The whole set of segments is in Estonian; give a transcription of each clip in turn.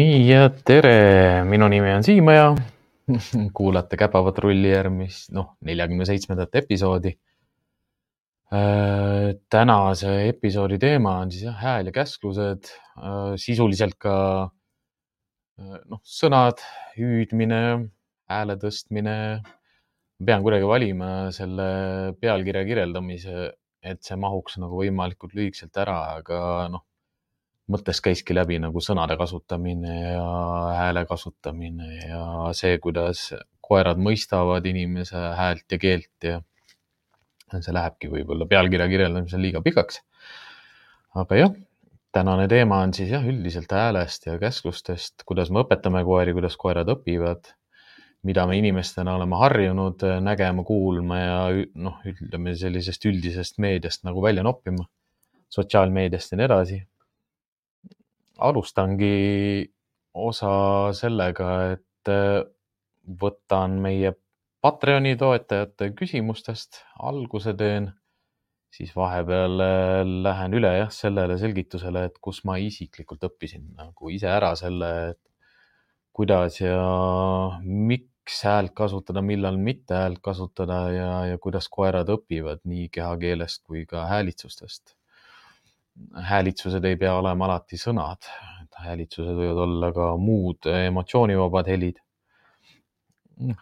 nii ja tere, minu nimi on Siim ja kuulate Käpapatrulli järgmist, noh, neljakümne seitsmendat episoodi. tänase episoodi teema on siis jah, hääl ja käsklused, sisuliselt ka noh, sõnad, hüüdmine, hääle tõstmine. pean kuidagi valima selle pealkirja kirjeldamise, et see mahuks nagu võimalikult lühikeselt ära, aga noh, mõttest käiski läbi nagu sõnade kasutamine ja hääle kasutamine ja see, kuidas koerad mõistavad inimese häält ja keelt ja see lähebki võib-olla pealkirja kirjeldamisel liiga pikaks. aga jah, tänane teema on siis jah, üldiselt häälest ja käsklustest, kuidas me õpetame koeri, kuidas koerad õpivad, mida me inimestena oleme harjunud nägema, kuulma ja noh, ütleme sellisest üldisest meediast nagu välja noppima, sotsiaalmeediast ja nii edasi alustangi osa sellega, et äh, võtan meie Patreoni toetajate küsimustest, alguse teen, siis vahepeal äh, lähen üle jah, sellele selgitusele, et kus ma isiklikult õppisin nagu ise ära selle, et kuidas ja miks häält kasutada, millal mitte häält kasutada ja, ja kuidas koerad õpivad nii kehakeelest kui ka häälitsustest häälitsused ei pea olema alati sõnad, häälitsused võivad olla ka muud emotsioonivabad helid.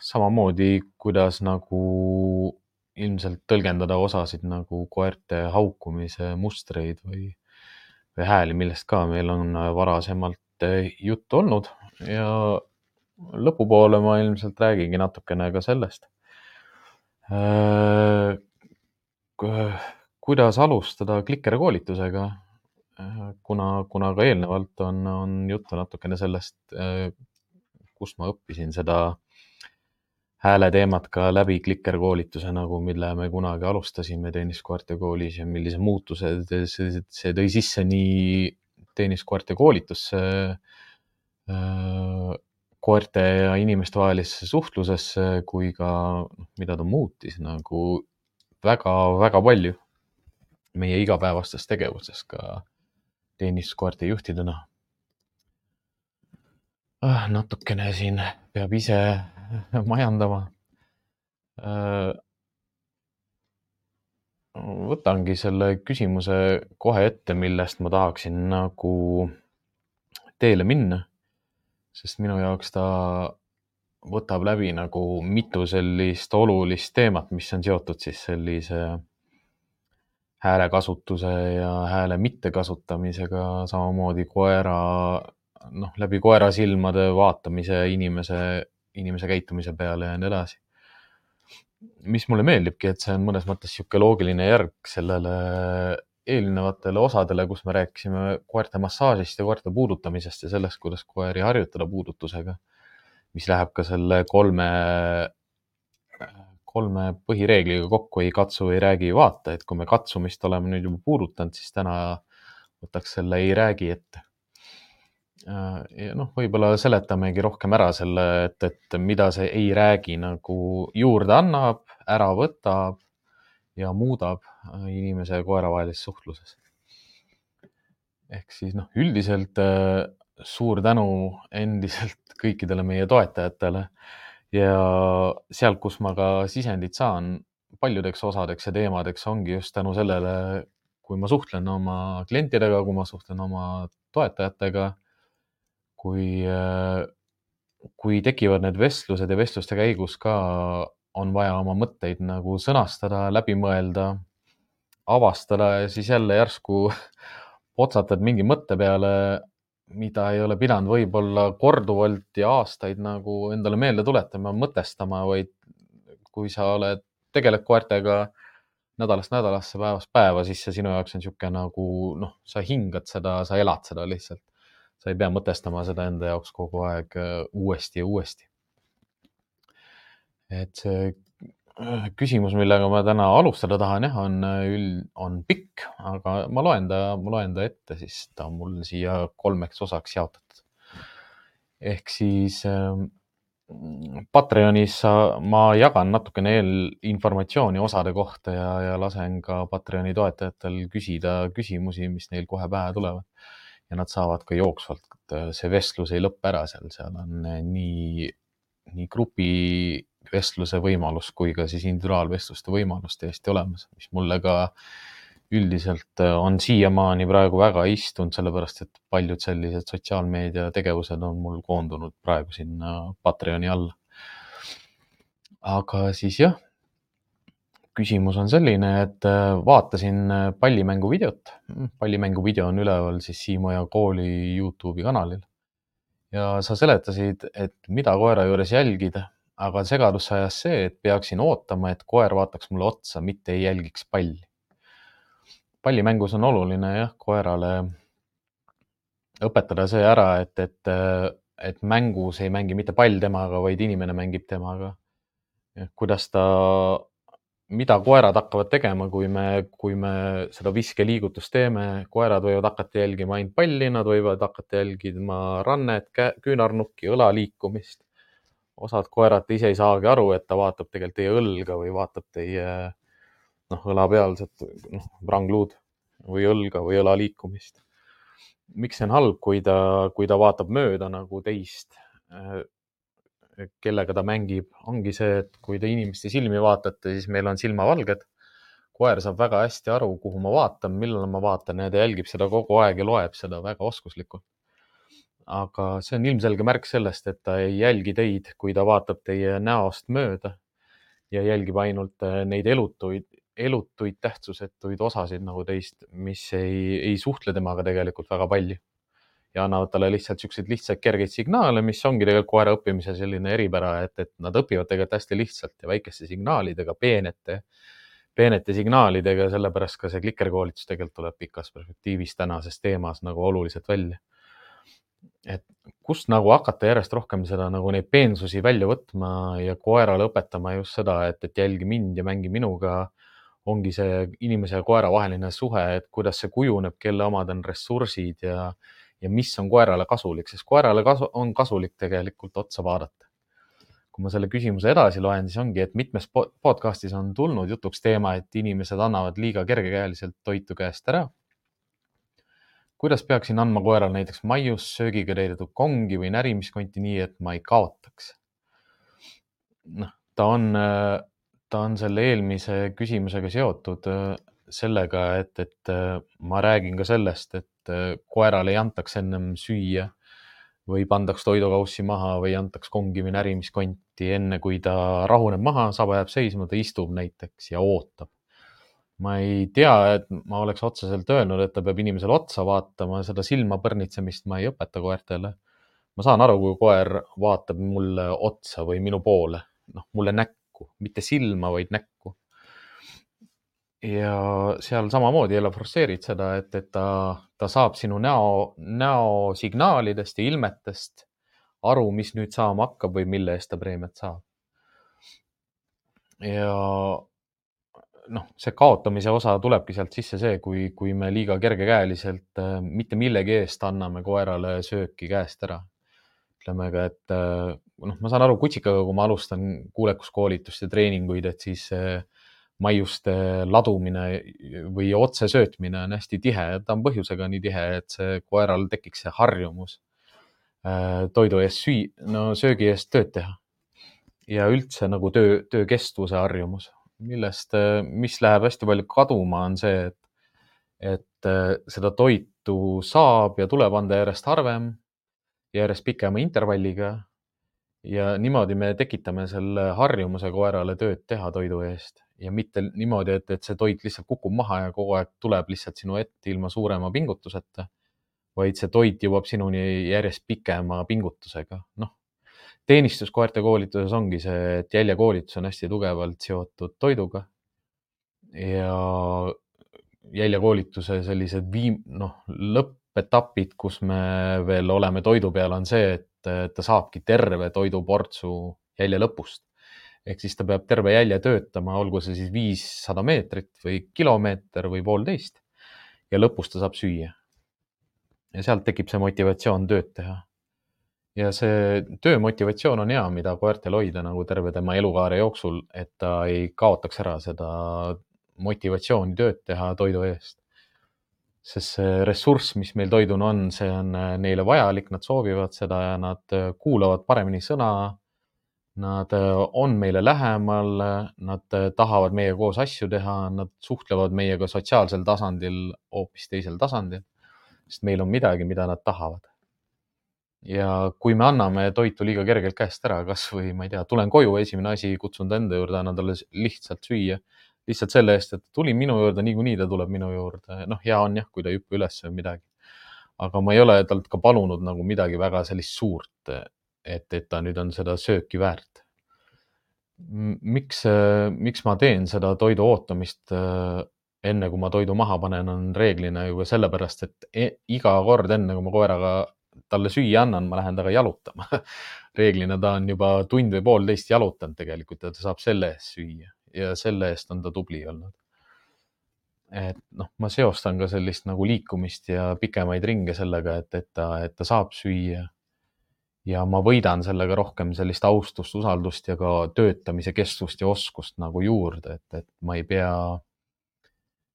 samamoodi, kuidas nagu ilmselt tõlgendada osasid nagu koerte haukumise mustreid või, või hääli, millest ka meil on varasemalt juttu olnud. Ja lõpupoole ma ilmselt räägingi natukene ka sellest kuidas alustada Klikeri koolitusega? Äh, kuna, kuna ka eelnevalt on, on juttu natukene sellest, äh, kust ma õppisin seda hääle teemat ka läbi Klikker koolituse nagu, mille me kunagi alustasime tenniskoerte koolis ja millise muutuse see, see tõi sisse nii tenniskoerte koolitusse, äh, koerte ja inimeste vahelisse suhtlusesse kui ka noh, mida ta muutis nagu väga-väga palju meie igapäevastes tegevustes ka teenistuskoerte juhtidena ah,. natukene siin peab ise majandama äh,. võtangi selle küsimuse kohe ette, millest ma tahaksin nagu teele minna, sest minu jaoks ta võtab läbi nagu mitu sellist olulist teemat, mis on seotud siis sellise häälekasutuse ja hääle mittekasutamisega, samamoodi koera, noh, läbi koera silmade vaatamise inimese, inimese käitumise peale ja nii edasi. mis mulle meeldibki, et see on mõnes mõttes niisugune loogiline järg sellele eelnevatele osadele, kus me rääkisime koerte massaažist ja koerte puudutamisest ja sellest, kuidas koeri harjutada puudutusega, mis läheb ka selle kolme kolme põhireegliga kokku ei katsu, ei räägi, ei vaata, et kui me katsumist oleme nüüd juba puudutanud, siis täna võtaks selle ei räägi ette. ja noh, võib-olla seletamegi rohkem ära selle, et, et mida see ei räägi nagu juurde annab, ära võtab ja muudab inimese ja koera vahelises suhtluses. ehk siis noh, üldiselt suur tänu endiselt kõikidele meie toetajatele ja sealt, kus ma ka sisendit saan paljudeks osadeks ja teemadeks, ongi just tänu sellele, kui ma suhtlen oma klientidega, kui ma suhtlen oma toetajatega, kui, kui tekivad need vestlused ja vestluste käigus ka on vaja oma mõtteid nagu sõnastada, läbi mõelda, avastada ja siis jälle järsku otsatad mingi mõtte peale mida ei ole pidanud võib-olla korduvalt ja aastaid nagu endale meelde tuletama, mõtestama, vaid kui sa oled, tegeled koertega nädalast nädalasse, päevast päeva, siis see sinu jaoks on niisugune nagu noh, sa hingad seda, sa elad seda lihtsalt. sa ei pea mõtestama seda enda jaoks kogu aeg äh, uuesti ja uuesti. et see küsimus, millega ma täna alustada tahan, jah, on üld, on pikk, aga ma loen ta, ma loen ta ette, siis ta on mul siia kolmeks osaks jaotatud. ehk siis äh, Patreonis ma jagan natukene eelinformatsiooni osade kohta ja, ja lasen ka Patreoni toetajatel küsida küsimusi, mis neil kohe pähe tulevad. ja nad saavad ka jooksvalt, see vestlus ei lõppe ära seal, seal on nii, nii grupivestluse võimalus kui ka siis individuaalvestluste võimalus täiesti olemas, mis mulle ka üldiselt on siiamaani praegu väga istunud, sellepärast et paljud sellised sotsiaalmeedia tegevused on mul koondunud praegu sinna Patreoni alla. aga siis jah küsimus on selline, et äh, vaatasin äh, pallimängu videot. pallimängu video on üleval siis Siimu ja kooli Youtube'i kanalil. ja sa seletasid, et mida koera juures jälgida, aga segadusse ajas see, et peaksin ootama, et koer vaataks mulle otsa, mitte ei jälgiks palli. pallimängus on oluline jah, koerale õpetada see ära, et, et, et mängus ei mängi mitte pall temaga, vaid inimene mängib temaga. kuidas ta mida koerad hakkavad tegema, kui me, kui me seda viskeliigutust teeme, koerad võivad hakata jälgima ainult palli, nad võivad hakata jälgima rannet, küünarnukki, õla liikumist. Osad koerad ise ei saagi aru, et ta vaatab tegelikult teie õlga või vaatab teie noh, õlapealset noh, vrangluud või õlga või õla liikumist. miks see on halb, kui ta, kui ta vaatab mööda nagu teist kellega ta mängib, ongi see, et kui te inimeste silmi vaatate, siis meil on silmavalged. koer saab väga hästi aru, kuhu ma vaatan, millal ma vaatan ja ta jälgib seda kogu aeg ja loeb seda väga oskuslikult. Aga see on ilmselge märk sellest, et ta ei jälgi teid, kui ta vaatab teie näost mööda ja jälgib ainult äh, neid elutuid, elutuid tähtsusetuid osasid nagu teist, mis ei, ei suhtle temaga tegelikult väga palju ja annavad talle lihtsalt siukseid lihtsaid kergeid signaale, mis ongi tegelikult koera õppimise selline eripära, et, et nad õpivad tegelikult hästi lihtsalt ja väikeste signaalidega, peenete, peenete signaalidega, sellepärast ka see klikerkoolitus tegelikult tuleb pikas perspektiivis tänases teemas nagu oluliselt välja. Et kust nagu hakata järjest rohkem seda nagu neid peensusi välja võtma ja koerale õpetama just seda, et, et jälgi mind ja mängi minuga ongi see inimese ja koera vaheline suhe, et kuidas see kujuneb, kelle omad on ressursid ja, ja mis on koerale kasulik, sest koerale kasu, on kasulik tegelikult otsa vaadata. kui ma selle küsimuse edasi loen, siis ongi, et mitmes podcast'is on tulnud jutuks teema, et inimesed annavad liiga kergekäeliselt toitu käest ära. Kuidas peaksin andma koerale näiteks maiust, söögiga täidetud kongi või närimiskonti nii, et ma ei kaotaks? noh, ta on, ta on selle eelmise küsimusega seotud sellega, et, et ma räägin ka sellest, et koerale ei antaks ennem süüa või pandaks toidukaussi maha või antaks kongi või närimiskonti, enne kui ta rahuneb maha, saba jääb seisma, ta istub näiteks ja ootab. Ma ei tea, et ma oleks otseselt öelnud, et ta peab inimesele otsa vaatama, seda silma põrnitsemist ma ei õpeta koertele. ma saan aru, kui koer vaatab mulle otsa või minu poole, noh, mulle näkku, mitte silma, vaid näkku ja seal samamoodi jälle forsseerid seda, et, et ta, ta saab sinu näo, näosignaalidest ja ilmetest aru, mis nüüd saama hakkab või mille eest ta preemiat saab. ja noh, see kaotamise osa tulebki sealt sisse see, kui, kui me liiga kergekäeliselt äh, mitte millegi eest anname koerale sööki käest ära. ütleme ka, et äh, noh, ma saan aru kutsikaga, kui ma alustan kuulekuskoolitust ja treeninguid, et siis maiuste ladumine või otsesöötmine on hästi tihe, ta on põhjusega nii tihe, et see koeral tekiks see harjumus äh, toidu eest süü-, no söögi eest tööd teha. ja üldse nagu töö, töö kestvuse harjumus, millest, äh, mis läheb hästi palju kaduma, on see, et, et äh, seda toitu saab ja tuleb anda järjest harvem, järjest pikema intervalliga ja niimoodi me tekitame selle harjumuse koerale tööd teha toidu eest ja mitte niimoodi, et, et see toit lihtsalt kukub maha ja kogu aeg tuleb lihtsalt sinu ette ilma suurema pingutuseta, vaid see toit jõuab sinuni järjest pikema pingutusega. noh, teenistuskoerte koolituses ongi see, et jäljekoolitus on hästi tugevalt seotud toiduga ja jäljekoolituse sellised viim-, noh, lõppetapid, kus me veel oleme toidu peal, on see, et ta saabki terve toiduportsu jälje lõpust ehk siis ta peab terve jälje töötama, olgu see siis viissada meetrit või kilomeeter või poolteist ja lõpus ta saab süüa. ja sealt tekib see motivatsioon tööd teha. Ja see töömotivatsioon on hea, mida koertel hoida nagu terve tema elukaare jooksul, et ta ei kaotaks ära seda motivatsiooni tööd teha toidu eest. sest see ressurss, mis meil toiduna on, see on äh, neile vajalik, nad soovivad seda ja nad äh, kuulavad paremini sõna. Nad äh, on meile lähemal, nad tahavad meiega koos asju teha, nad suhtlevad meiega sotsiaalsel tasandil hoopis teisel tasandil, sest meil on midagi, mida nad tahavad. Ja kui me anname toitu liiga kergelt käest ära, kasvõi ma ei tea, tulen koju, esimene asi, kutsun ta enda juurde, annan talle lihtsalt süüa lihtsalt selle eest, et tuli minu juurde, niikuinii ta tuleb minu juurde. noh, hea on jah, kui ta ei hüppa üles või midagi. aga ma ei ole talt ka palunud nagu midagi väga sellist suurt, et, et ta nüüd on seda sööki väärt. miks, miks ma teen seda toidu ootamist enne, kui ma toidu maha panen, on reeglina ju ka sellepärast, et e iga kord enne, kui ma koeraga talle süüa annan, ma lähen temaga jalutama reeglina ta on juba tund või poolteist jalutanud tegelikult ja ta saab selle eest süüa ja selle eest on ta tubli olnud. et noh, ma seostan ka sellist nagu liikumist ja pikemaid ringe sellega, et, et ta, et ta saab süüa. ja ma võidan sellega rohkem sellist austust, usaldust ja ka töötamise kestvust ja oskust nagu juurde, et, et ma ei pea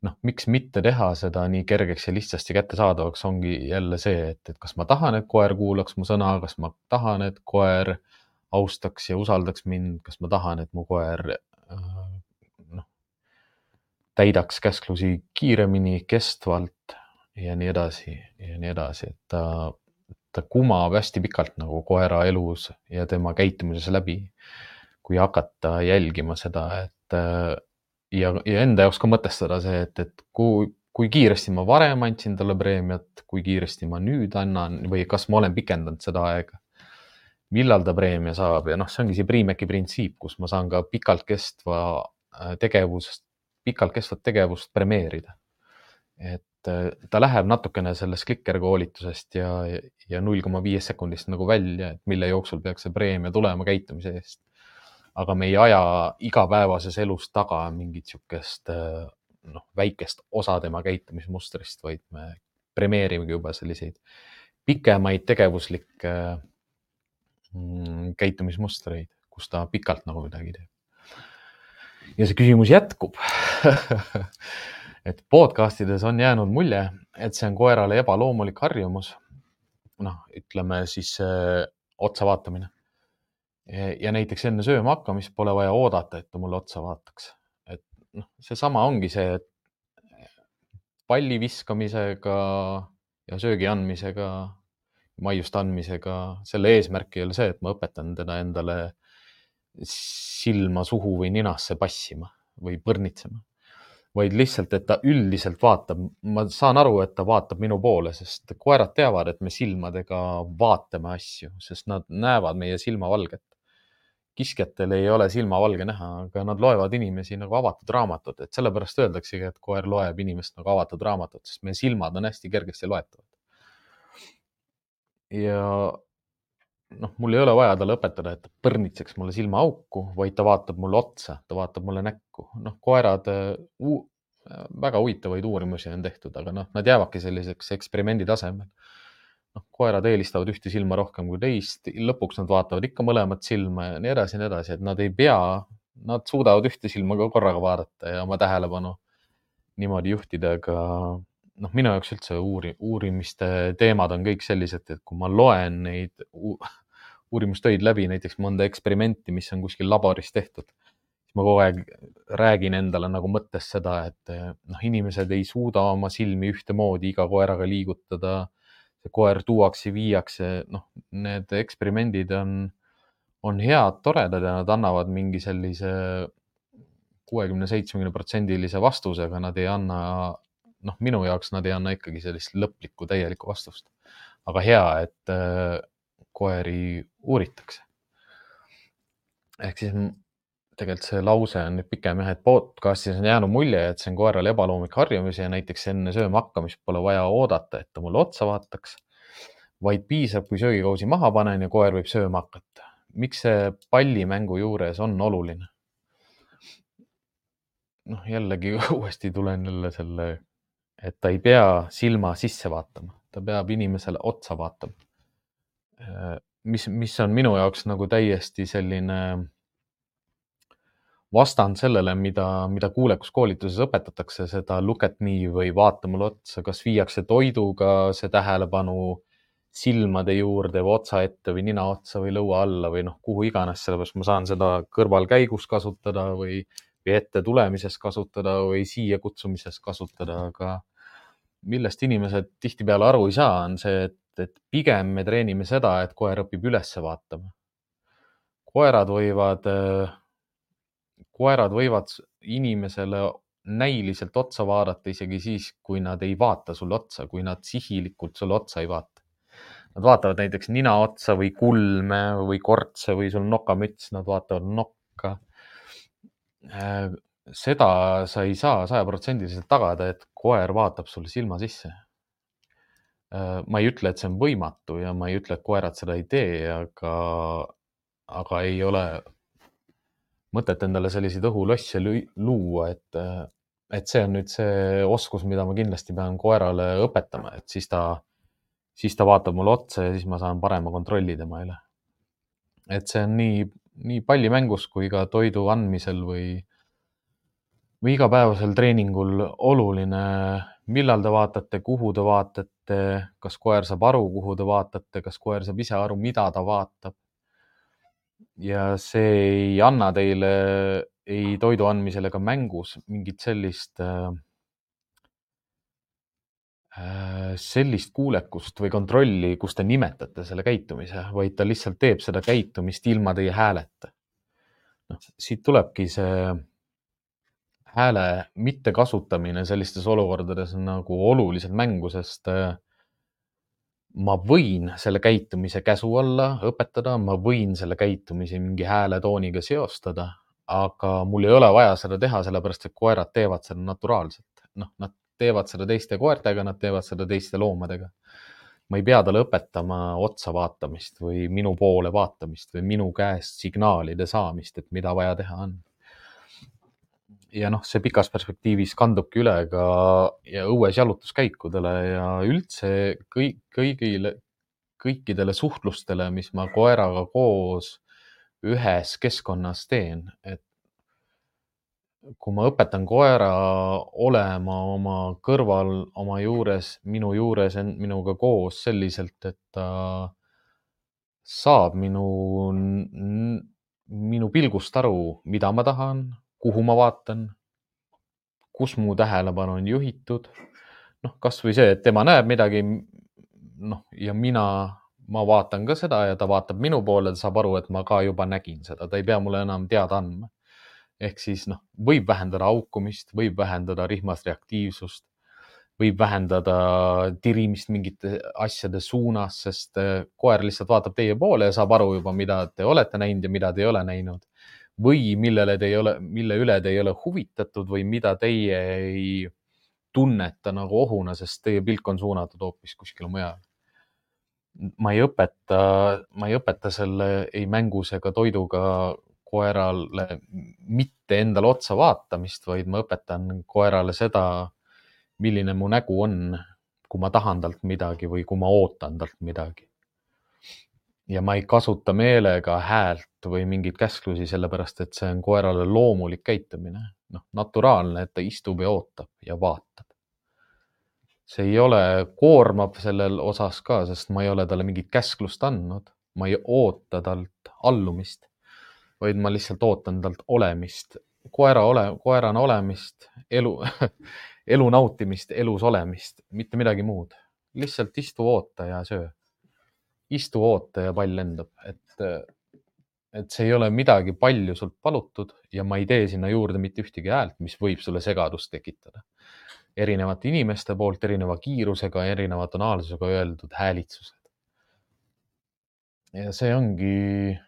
noh, miks mitte teha seda nii kergeks ja lihtsasti kättesaadavaks, ongi jälle see, et, et kas ma tahan, et koer kuulaks mu sõna, kas ma tahan, et koer austaks ja usaldaks mind, kas ma tahan, et mu koer noh, täidaks käsklusi kiiremini, kestvalt ja nii edasi ja nii edasi, et ta, ta kumab hästi pikalt nagu koera elus ja tema käitumises läbi. kui hakata jälgima seda, et ja, ja enda jaoks ka mõtestada see, et, et kui, kui kiiresti ma varem andsin talle preemiat, kui kiiresti ma nüüd annan või kas ma olen pikendanud seda aega millal ta preemia saab ja noh, see ongi see Priimeki printsiip, kus ma saan ka pikalt kestva äh, tegevust, pikalt kestvat tegevust premeerida. et äh, ta läheb natukene sellest klikerkoolitusest ja, ja null koma viiest sekundist nagu välja, et mille jooksul peaks see preemia tulema käitumise eest. Aga me ei aja igapäevases elus taga mingit niisugust äh, noh, väikest osa tema käitumismustrist, vaid me premeerimegi juba selliseid pikemaid tegevuslikke Mm, käitumismustreid, kus ta pikalt nagu midagi teeb. ja see küsimus jätkub et podcast ides on jäänud mulje, et see on koerale ebaloomulik harjumus. noh, ütleme siis äh, otsa vaatamine. Ja näiteks enne sööma hakkamist pole vaja oodata, et ta mulle otsa vaataks. et noh, seesama ongi see, et palli viskamisega ja söögi andmisega maiuste andmisega, selle eesmärk ei ole see, et ma õpetan teda endale silma suhu või ninasse passima või põrnitsema, vaid lihtsalt, et ta üldiselt vaatab, ma saan aru, et ta vaatab minu poole, sest koerad teavad, et me silmadega vaatame asju, sest nad näevad meie silmavalget. Kiskjatel ei ole silmavalge näha, aga nad loevad inimesi nagu avatud raamatut, et sellepärast öeldaksegi, et koer loeb inimest nagu avatud raamatut, sest meie silmad on hästi kergesti loetavad ja noh, mul ei ole vaja talle õpetada, et põrnitseks mulle silmaauku, vaid ta vaatab mulle otsa, ta vaatab mulle näkku. noh, koerad uh,, väga huvitavaid uurimusi on tehtud, aga noh, nad jäävadki selliseks eksperimendi tasemel. Noh, koerad eelistavad ühte silma rohkem kui teist, lõpuks nad vaatavad ikka mõlemat silma ja nii edasi ja nii edasi, et nad ei pea, nad suudavad ühte silma ka korraga vaadata ja oma tähelepanu niimoodi juhtida ka noh, minu jaoks üldse uuri-, uurimiste teemad on kõik sellised, et kui ma loen neid uurimustöid läbi, näiteks mõnda eksperimenti, mis on kuskil laboris tehtud, siis ma kogu aeg räägin endale nagu mõttes seda, et noh, inimesed ei suuda oma silmi ühtemoodi iga koeraga liigutada. See koer tuuakse, viiakse, noh, need eksperimendid on, on head, toredad ja nad annavad mingi sellise kuuekümne, seitsmekümne protsendilise vastuse, aga nad ei anna noh, minu jaoks nad ei anna ikkagi sellist lõplikku täielikku vastust. aga hea, et äh, koeri uuritakse. ehk siis tegelikult see lause on nüüd pikem jah, et podcast'is on jäänud mulje, et see on koerale ebaloomlik harjumus ja näiteks enne sööma hakkamist pole vaja oodata, et ta mulle otsa vaataks, vaid piisab, kui söögikausi maha panen ja koer võib sööma hakata. miks see pallimängu juures on oluline? noh, jällegi uuesti tulen jälle selle et ta ei pea silma sisse vaatama, ta peab inimesele otsa vaatama. mis, mis on minu jaoks nagu täiesti selline vastand sellele, mida, mida kuulekuskoolituses õpetatakse, seda look at me või vaata mulle otsa, kas viiakse toiduga see tähelepanu silmade juurde või otsa ette või nina otsa või lõua alla või noh, kuhu iganes, sellepärast ma saan seda kõrvalkäigus kasutada või, või ette tulemises kasutada või siia kutsumises kasutada, aga millest inimesed tihtipeale aru ei saa, on see, et, et pigem me treenime seda, et koer õpib üles vaatama. koerad võivad äh, koerad võivad inimesele näiliselt otsa vaadata isegi siis, kui nad ei vaata sulle otsa, kui nad sihilikult sulle otsa ei vaata. Nad vaatavad näiteks nina otsa või kulme või kortse või sul nokamüts, nad vaatavad nokka. Äh, seda sa ei saa sajaprotsendiliselt tagada, et koer vaatab sulle silma sisse. Äh, ma ei ütle, et see on võimatu ja ma ei ütle, et koerad seda ei tee, aga, aga ei ole mõtet endale selliseid õhulosse luua, et, et see on nüüd see oskus, mida ma kindlasti pean koerale õpetama, et siis ta, siis ta vaatab mulle otsa ja siis ma saan parema kontrolli tema üle. et see on nii, nii pallimängus kui ka toidu andmisel või, või igapäevasel treeningul oluline, millal te vaatate, kuhu te vaatate, kas koer saab aru, kuhu te vaatate, kas koer saab ise aru, mida ta vaatab ja see ei anna teile ei toidu andmisel ega mängus mingit sellist äh, äh, sellist kuulekust või kontrolli, kus te nimetate selle käitumise, vaid ta lihtsalt teeb seda käitumist ilma teie hääleta. noh, siit tulebki see hääle mittekasutamine sellistes olukordades nagu oluliselt mängu, sest äh, ma võin selle käitumise käsu alla õpetada, ma võin selle käitumise mingi hääletooniga seostada, aga mul ei ole vaja seda teha, sellepärast et koerad teevad seda naturaalselt. noh, nad teevad seda teiste koertega, nad teevad seda teiste loomadega. ma ei pea talle õpetama otsa vaatamist või minu poole vaatamist või minu käest signaalide saamist, et mida vaja teha on ja noh, see pikas perspektiivis kandubki üle ka ja õues jalutuskäikudele ja üldse kõik, kõigile, kõikidele suhtlustele, mis ma koeraga koos ühes keskkonnas teen, et kui ma õpetan koera olema oma kõrval, oma juures, minu juures, minuga koos selliselt, et ta saab minu, minu pilgust aru, mida ma tahan, kuhu ma vaatan, kus mu tähelepanu on juhitud. noh, kasvõi see, et tema näeb midagi. noh, ja mina, ma vaatan ka seda ja ta vaatab minu poole, ta saab aru, et ma ka juba nägin seda, ta ei pea mulle enam teada andma. ehk siis noh, võib vähendada haukumist, võib vähendada rihmas reaktiivsust, võib vähendada tirimist mingite asjade suunas, sest eh, koer lihtsalt vaatab teie poole ja saab aru juba, mida te olete näinud ja mida te ei ole näinud või millele te ei ole, mille üle te ei ole huvitatud või mida teie ei tunneta nagu ohuna, sest teie pilk on suunatud hoopis kuskile mujale. ma ei õpeta, ma ei õpeta selle ei mängus ega toiduga koerale mitte endale otsa vaatamist, vaid ma õpetan koerale seda, milline mu nägu on, kui ma tahan talt midagi või kui ma ootan talt midagi ja ma ei kasuta meelega häält või mingeid käsklusi, sellepärast et see on koerale loomulik käitumine, noh, naturaalne, et ta istub ja ootab ja vaatab. see ei ole, koormab sellel osas ka, sest ma ei ole talle mingit käsklust andnud, ma ei oota talt allumist, vaid ma lihtsalt ootan talt olemist, koera ole, koerana olemist, elu elu nautimist, elus olemist, mitte midagi muud. lihtsalt istu, oota ja söö istu, oota ja pall lendab, et, et see ei ole midagi palju sult palutud ja ma ei tee sinna juurde mitte ühtegi häält, mis võib sulle segadust tekitada. erinevate inimeste poolt erineva kiirusega, erineva tonaalsusega öeldud häälitsused. ja see ongi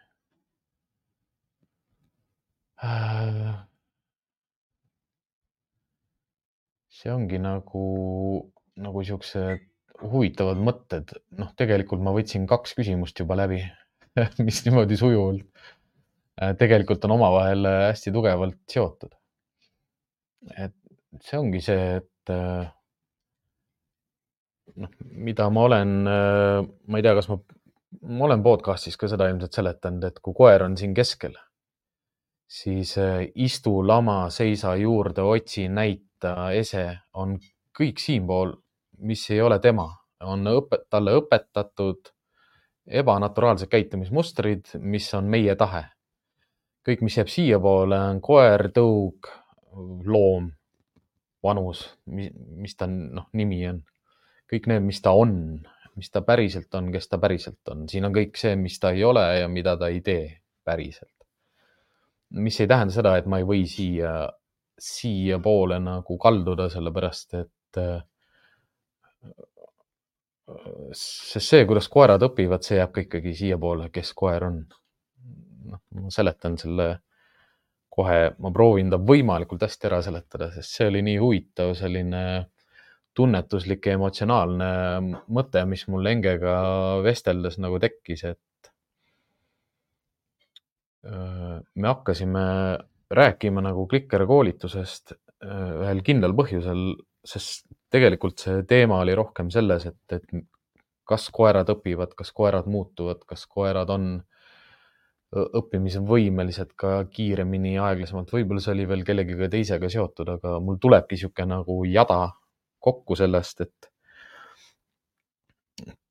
see ongi nagu, nagu siuksed huvitavad mõtted, noh, tegelikult ma võtsin kaks küsimust juba läbi mis niimoodi sujuvalt äh, tegelikult on omavahel äh, hästi tugevalt seotud. et see ongi see, et äh, noh, mida ma olen, ma ei tea, kas ma, ma olen podcast'is ka seda ilmselt seletanud, et kui koer on siin keskel, siis istu, lama, seisa juurde, otsi, näita, ese on kõik siinpool, mis ei ole tema, on õpet-, talle õpetatud ebanaturaalsed käitumismustrid, mis on meie tahe. kõik, mis jääb siiapoole, on koer, tõug, loom, vanus, mis ta noh, nimi on. kõik need, mis ta on, mis ta päriselt on, kes ta päriselt on, siin on kõik see, mis ta ei ole ja mida ta ei tee päriselt. mis ei tähenda seda, et ma ei või siia, siiapoole nagu kalduda, sellepärast et sest see, kuidas koerad õpivad, see jääb ka ikkagi siiapoole, kes koer on. noh, ma seletan selle kohe, ma proovin ta võimalikult hästi ära seletada, sest see oli nii huvitav, selline tunnetuslik ja emotsionaalne mõte, mis mul Engega vesteldes nagu tekkis, et äh, me hakkasime rääkima nagu klikker koolitusest äh, ühel kindlal põhjusel, sest tegelikult see teema oli rohkem selles, et, et kas koerad õpivad, kas koerad muutuvad, kas koerad on õppimisvõimelised ka kiiremini aeglasemalt, võib-olla see oli veel kellegagi teisega seotud, aga mul tulebki niisugune nagu jada kokku sellest, et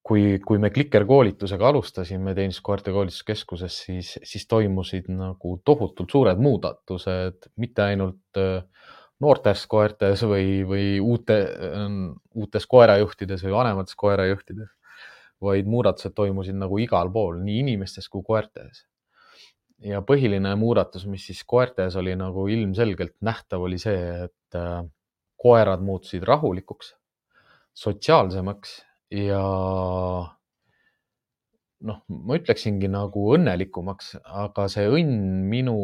kui, kui me klikerkoolitusega alustasime Teenistuskoerte koolituskeskuses, siis, siis toimusid nagu tohutult suured muudatused, mitte ainult äh, noortes koertes või, või uute, uutes koerajuhtides või vanemates koerajuhtides, vaid muudatused toimusid nagu igal pool, nii inimestes kui koertes. ja põhiline muudatus, mis siis koertes oli nagu ilmselgelt nähtav, oli see, et äh, koerad muutusid rahulikuks, sotsiaalsemaks ja noh, ma ütleksingi nagu õnnelikumaks, aga see õnn minu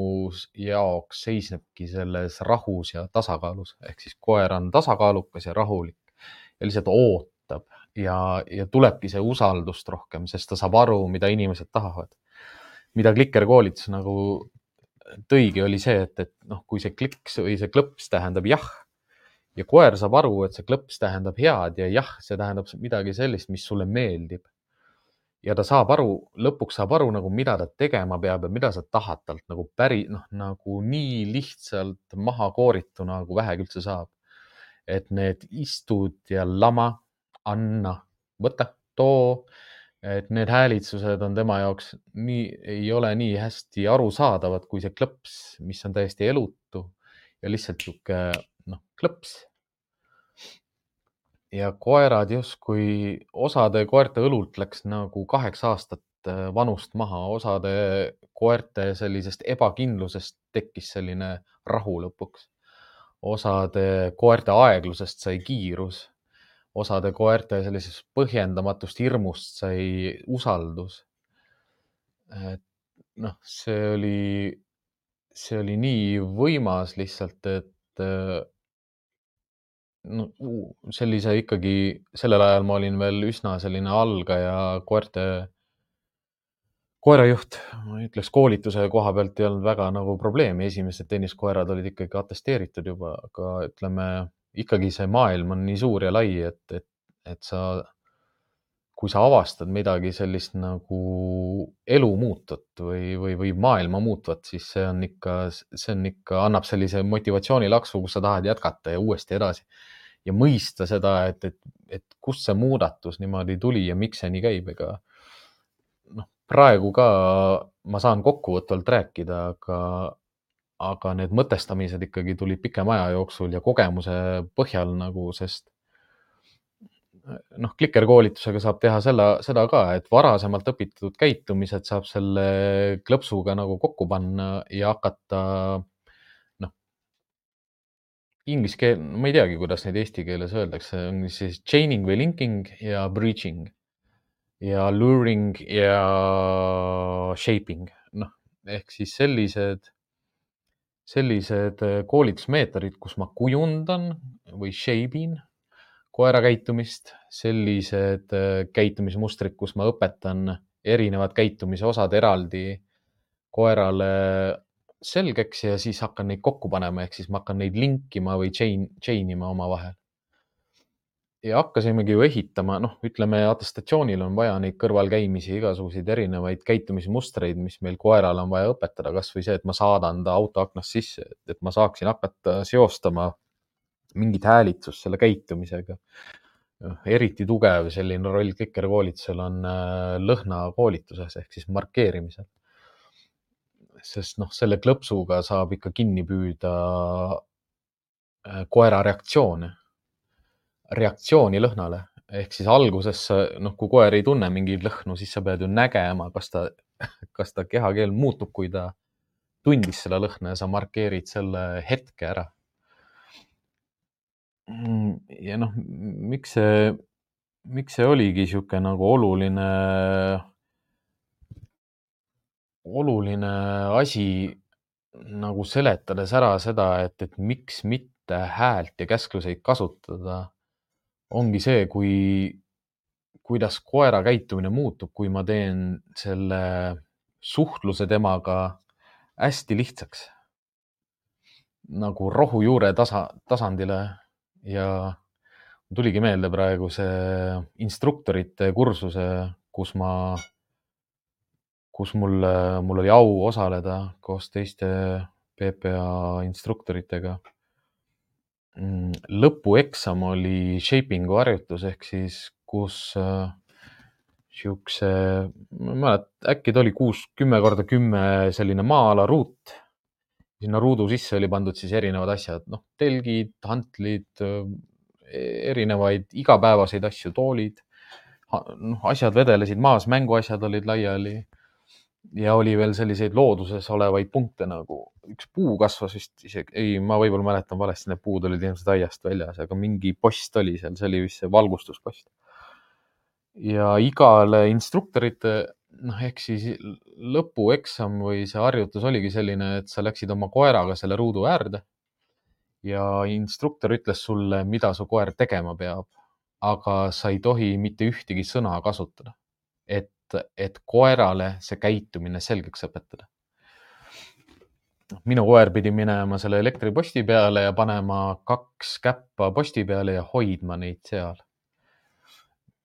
jaoks seisnebki selles rahus ja tasakaalus, ehk siis koer on tasakaalukas ja rahulik ja lihtsalt ootab ja, ja tulebki see usaldust rohkem, sest ta saab aru, mida inimesed tahavad. mida Klikker koolitus nagu tõigi, oli see, et, et noh, kui see kliks või see klõps tähendab jah ja koer saab aru, et see klõps tähendab head ja jah, see tähendab midagi sellist, mis sulle meeldib ja ta saab aru, lõpuks saab aru nagu, mida ta tegema peab ja mida sa tahad talt nagu päri, noh, nagu nii lihtsalt maha koorituna, nagu vähegi üldse saab. et need istud ja lama, anna, võta, too, et need häälitsused on tema jaoks nii, ei ole nii hästi arusaadavad kui see klõps, mis on täiesti elutu ja lihtsalt sihuke noh, klõps ja koerad justkui, osade koerte õlult läks nagu kaheksa aastat äh, vanust maha, osade koerte sellisest ebakindlusest tekkis selline rahu lõpuks. osade koerte aeglusest sai kiirus, osade koerte sellisest põhjendamatust hirmust sai usaldus. et noh, see oli, see oli nii võimas lihtsalt, et äh, no sellise ikkagi, sellel ajal ma olin veel üsna selline algaja koerte, koerajuht, ma ütleks koolituse koha pealt ei olnud väga nagu probleemi, esimesed tenniskoerad olid ikkagi atesteeritud juba, aga ütleme ikkagi see maailm on nii suur ja lai, et, et, et sa, kui sa avastad midagi sellist nagu elu muutvat või, või, või maailma muutvat, siis see on ikka, see on ikka, annab sellise motivatsioonilaksu, kus sa tahad jätkata ja uuesti edasi. Ja mõista seda, et, et, et kust see muudatus niimoodi tuli ja miks see nii käib, ega noh, praegu ka ma saan kokkuvõtvalt rääkida, aga, aga need mõtestamised ikkagi tulid pikema aja jooksul ja kogemuse põhjal nagu, sest noh, klikerkoolitusega saab teha selle, seda ka, et varasemalt õpitud käitumised saab selle klõpsuga nagu kokku panna ja hakata inglise keel, ma ei teagi, kuidas neid eesti keeles öeldakse, on siis chaining või linking ja breaching ja luring ja shaping, noh, ehk siis sellised, sellised koolitusmeetodid, kus ma kujundan või shape in koera käitumist, sellised äh, käitumismustrid, kus ma õpetan erinevad käitumise osad eraldi koerale selgeks ja siis hakkan neid kokku panema, ehk siis ma hakkan neid linkima või chain, chain ima omavahel. ja hakkasimegi ju ehitama, noh, ütleme atestatsioonil on vaja neid kõrvalkäimisi, igasuguseid erinevaid käitumismustreid, mis meil koerale on vaja õpetada, kasvõi see, et ma saadan ta auto aknast sisse, et ma saaksin hakata seostama mingit häälitsust selle käitumisega. eriti tugev selline roll klikerkoolitusel on äh, lõhnakoolituses ehk siis markeerimisel. sest noh, selle klõpsuga saab ikka kinni püüda äh, koera reaktsioone, reaktsiooni lõhnale ehk siis alguses, noh, kui koer ei tunne mingeid lõhnu, siis sa pead ju nägema, kas ta, kas ta kehakeel muutub, kui ta tundis seda lõhna ja sa markeerid selle hetke ära ja noh, miks see, miks see oligi niisugune nagu oluline, oluline asi nagu seletades ära seda, et, et miks mitte häält ja käskluseid kasutada, ongi see, kui, kuidas koera käitumine muutub, kui ma teen selle suhtluse temaga hästi lihtsaks. nagu rohujuure tasa, tasandile ja tuligi meelde praegu see instruktorite kursuse, kus ma, kus mul, mul oli au osaleda koos teiste PPA instruktoritega. Mm, lõpueksam oli shaping'u harjutus ehk siis, kus siukse, ma ei mäleta, äkki ta oli kuus, kümme korda kümme selline maa-ala ruut sinna ruudu sisse oli pandud siis erinevad asjad, noh, telgid, hantlid, erinevaid igapäevaseid asju, toolid. noh, asjad vedelesid maas, mänguasjad olid laiali. ja oli veel selliseid looduses olevaid punkte nagu üks puu kasvas vist isegi, ei, ma võib-olla mäletan valesti, need puud olid ilmselt aiast väljas, aga mingi post oli seal, see oli vist see valgustuspost. ja igale instruktorite noh, ehk siis lõpueksam või see harjutus oligi selline, et sa läksid oma koeraga selle ruudu äärde ja instruktor ütles sulle, mida su koer tegema peab, aga sa ei tohi mitte ühtegi sõna kasutada, et, et koerale see käitumine selgeks õpetada. minu koer pidi minema selle elektriposti peale ja panema kaks käppa posti peale ja hoidma neid seal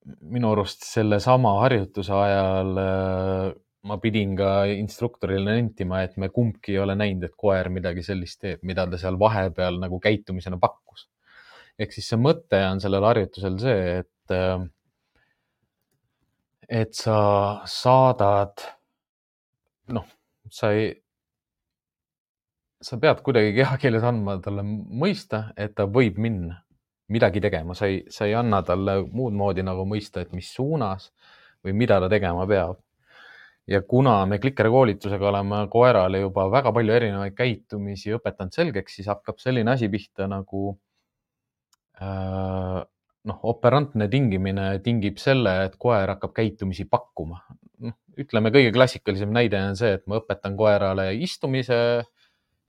minu arust sellesama harjutuse ajal äh, ma pidin ka instruktorile nentima, et me kumbki ei ole näinud, et koer midagi sellist teeb, mida ta seal vahepeal nagu käitumisena pakkus. ehk siis see mõte on sellel harjutusel see, et, äh, et sa saadad, noh, sa ei, sa pead kuidagi kehakeeles andma talle mõista, et ta võib minna midagi tegema, sa ei, sa ei anna talle muud moodi nagu mõista, et mis suunas või mida ta tegema peab. ja kuna me klikerkoolitusega oleme koerale juba väga palju erinevaid käitumisi õpetanud selgeks, siis hakkab selline asi pihta nagu äh, noh, operantne tingimine tingib selle, et koer hakkab käitumisi pakkuma. noh, ütleme kõige klassikalisem näide on see, et ma õpetan koerale istumise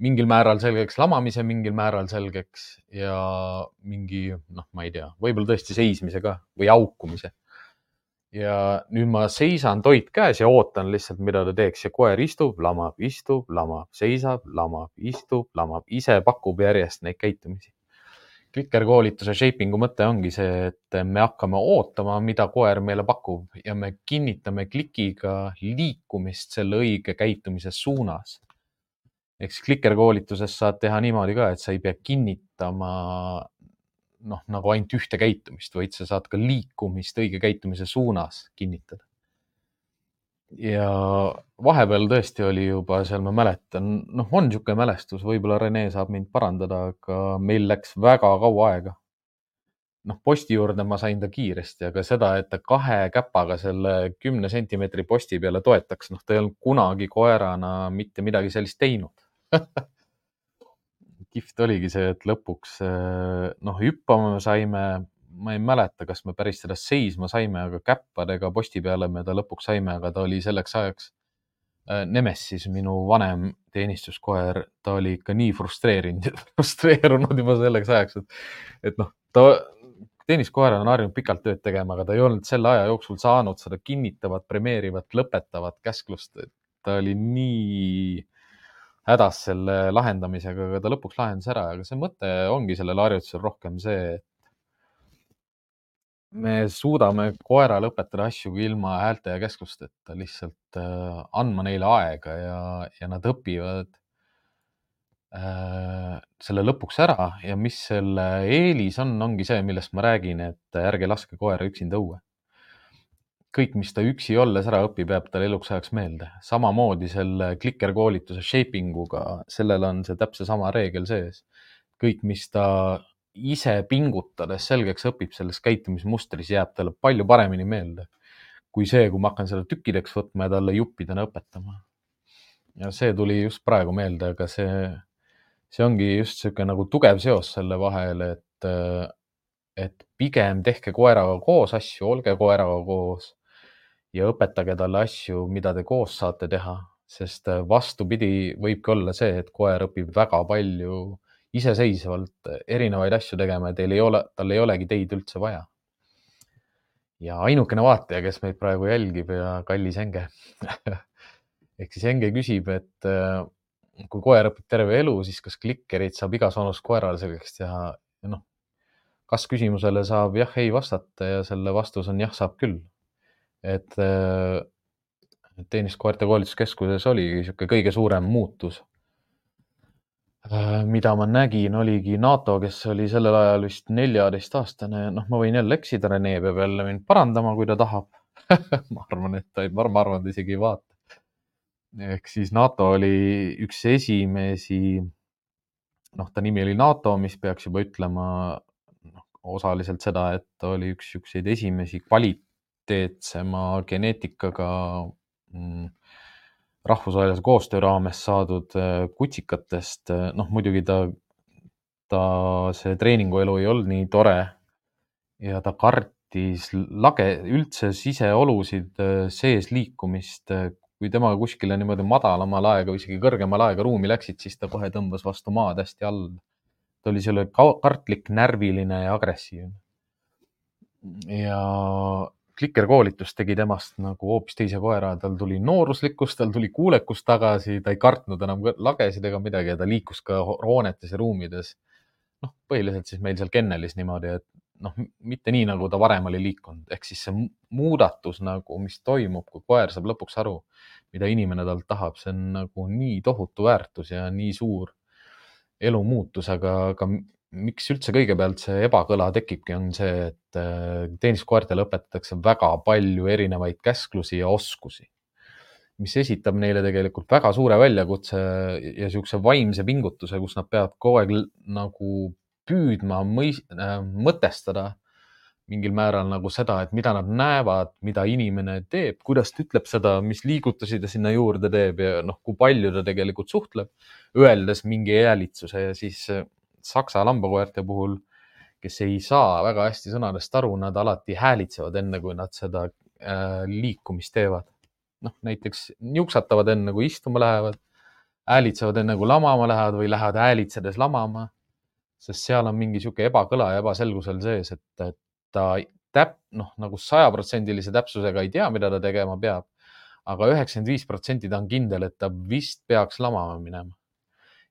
mingil määral selgeks, lamamise mingil määral selgeks ja mingi, noh, ma ei tea, võib-olla tõesti seismise ka või haukumise. ja nüüd ma seisan, toit käes ja ootan lihtsalt, mida ta teeks ja koer istub, lamab, istub, lamab, seisab, lamab, istub, lamab, ise pakub järjest neid käitumisi. klikerkoolituse shaping'u mõte ongi see, et me hakkame ootama, mida koer meile pakub ja me kinnitame klikiga liikumist selle õige käitumise suunas siis klikerkoolituses saad teha niimoodi ka, et sa ei pea kinnitama noh, nagu ainult ühte käitumist, vaid sa saad ka liikumist õige käitumise suunas kinnitada. ja vahepeal tõesti oli juba seal, ma mäletan, noh, on niisugune mälestus, võib-olla Rene saab mind parandada, aga meil läks väga kaua aega. noh, posti juurde ma sain ta kiiresti, aga seda, et ta kahe käpaga selle kümne sentimeetri posti peale toetaks, noh, ta ei olnud kunagi koerana mitte midagi sellist teinud kihvt oligi see, et lõpuks eh, noh, hüppama saime, ma ei mäleta, kas me päris seda seisma saime, aga käppadega posti peale me ta lõpuks saime, aga ta oli selleks ajaks eh, Nemesis, minu vanem teenistuskoer, ta oli ikka nii frustreerinud, frustreerunud juba selleks ajaks, et, et noh, ta tenniskoer on harjunud pikalt tööd tegema, aga ta ei olnud selle aja jooksul saanud seda kinnitavat, premeerivat, lõpetavat käsklust. ta oli nii hädas selle lahendamisega, aga ta lõpuks lahendas ära, aga see mõte ongi sellel harjutusel rohkem see, et me suudame koerale õpetada asju ilma häälte ja käsklusteta, lihtsalt äh, andma neile aega ja, ja nad õpivad äh, selle lõpuks ära. Ja mis selle eelis on, ongi see, millest ma räägin, et ärge laske koera üksinda õue. Kõik, mis ta üksi olles ära õpib, jääb talle eluks ajaks meelde. samamoodi selle klikerkoolituse shaping uga, sellel on see täpselt sama reegel sees. kõik, mis ta ise pingutades selgeks õpib selles käitumismustris, jääb talle palju paremini meelde kui see, kui ma hakkan seda tükkideks võtma ja talle juppidena õpetama. ja see tuli just praegu meelde, aga see, see ongi just niisugune nagu tugev seos selle vahel, et, et pigem tehke koeraga koos asju, olge koeraga koos ja õpetage talle asju, mida te koos saate teha, sest vastupidi, võibki olla see, et koer õpib väga palju iseseisvalt erinevaid asju tegema ja teil ei ole, tal ei olegi teid üldse vaja. ja ainukene vaataja, kes meid praegu jälgib ja kallis Enge ehk siis Enge küsib, et äh, kui koer õpib terve elu, siis kas klikkerid saab igas vanus koerale selgeks teha noh, kas küsimusele saab jah, ei vastata ja selle vastus on jah, saab küll. Et äh, teenistuskoerte koolituskeskuses oligi niisugune kõige suurem muutus Äh, mida ma nägin, oligi NATO, kes oli sellel ajal vist neljateistaastane, noh, ma võin jälle eksida, Rene peab jälle mind parandama, kui ta tahab ma arvan, et ta ei, ma arvan, ta isegi ei vaata. ehk siis NATO oli üks esimesi, noh, ta nimi oli NATO, mis peaks juba ütlema noh, osaliselt seda, et ta oli üks niisuguseid esimesi kvaliteetsema geneetikaga mm, rahvusvahelise koostöö raames saadud äh, kutsikatest, äh, noh muidugi ta, ta see treeninguelu ei olnud nii tore ja ta kartis lage, üldse siseolusid, äh, sees liikumist. kui temaga kuskile niimoodi madalama laega või isegi kõrgema laega ruumi läksid, siis ta kohe tõmbas vastu maad hästi all. ta oli selle kartlik, närviline ja agressiivne. ja klikerkoolitus tegi temast nagu hoopis teise koera, tal tuli nooruslikkus, tal tuli kuulekus tagasi, ta ei kartnud enam lagesid ega midagi ja ta liikus ka hoonetes ja ruumides. noh, põhiliselt siis meil seal kennelis niimoodi, et noh, mitte nii, nagu ta varem oli liikunud, ehk siis see muudatus nagu, mis toimub, kui koer saab lõpuks aru, mida inimene talt tahab, see on nagu nii tohutu väärtus ja nii suur elumuutus, aga, aga miks üldse kõigepealt see ebakõla tekibki, on see, et äh, teenistuskoertele õpetatakse väga palju erinevaid käsklusi ja oskusi, mis esitab neile tegelikult väga suure väljakutse ja niisuguse vaimse pingutuse, kus nad peavad kogu aeg nagu püüdma mõis, äh, mõtestada mingil määral nagu seda, et mida nad näevad, mida inimene teeb, kuidas ta ütleb seda, mis liigutusi ta sinna juurde teeb ja noh, kui palju ta tegelikult suhtleb, öeldes mingi häälitsuse ja siis saksa lambakoerte puhul, kes ei saa väga hästi sõnadest aru, nad alati häälitsevad enne, kui nad seda äh, liikumist teevad. noh, näiteks niuksatavad enne, kui istuma lähevad, häälitsevad enne, kui lamama lähevad või lähevad häälitsedes lamama. sest seal on mingi niisugune ebakõla ja ebaselgus on sees, et, et ta täp-, noh, nagu sajaprotsendilise täpsusega ei tea, mida ta tegema peab aga üheksakümmend viis protsenti ta on kindel, et ta vist peaks lamama minema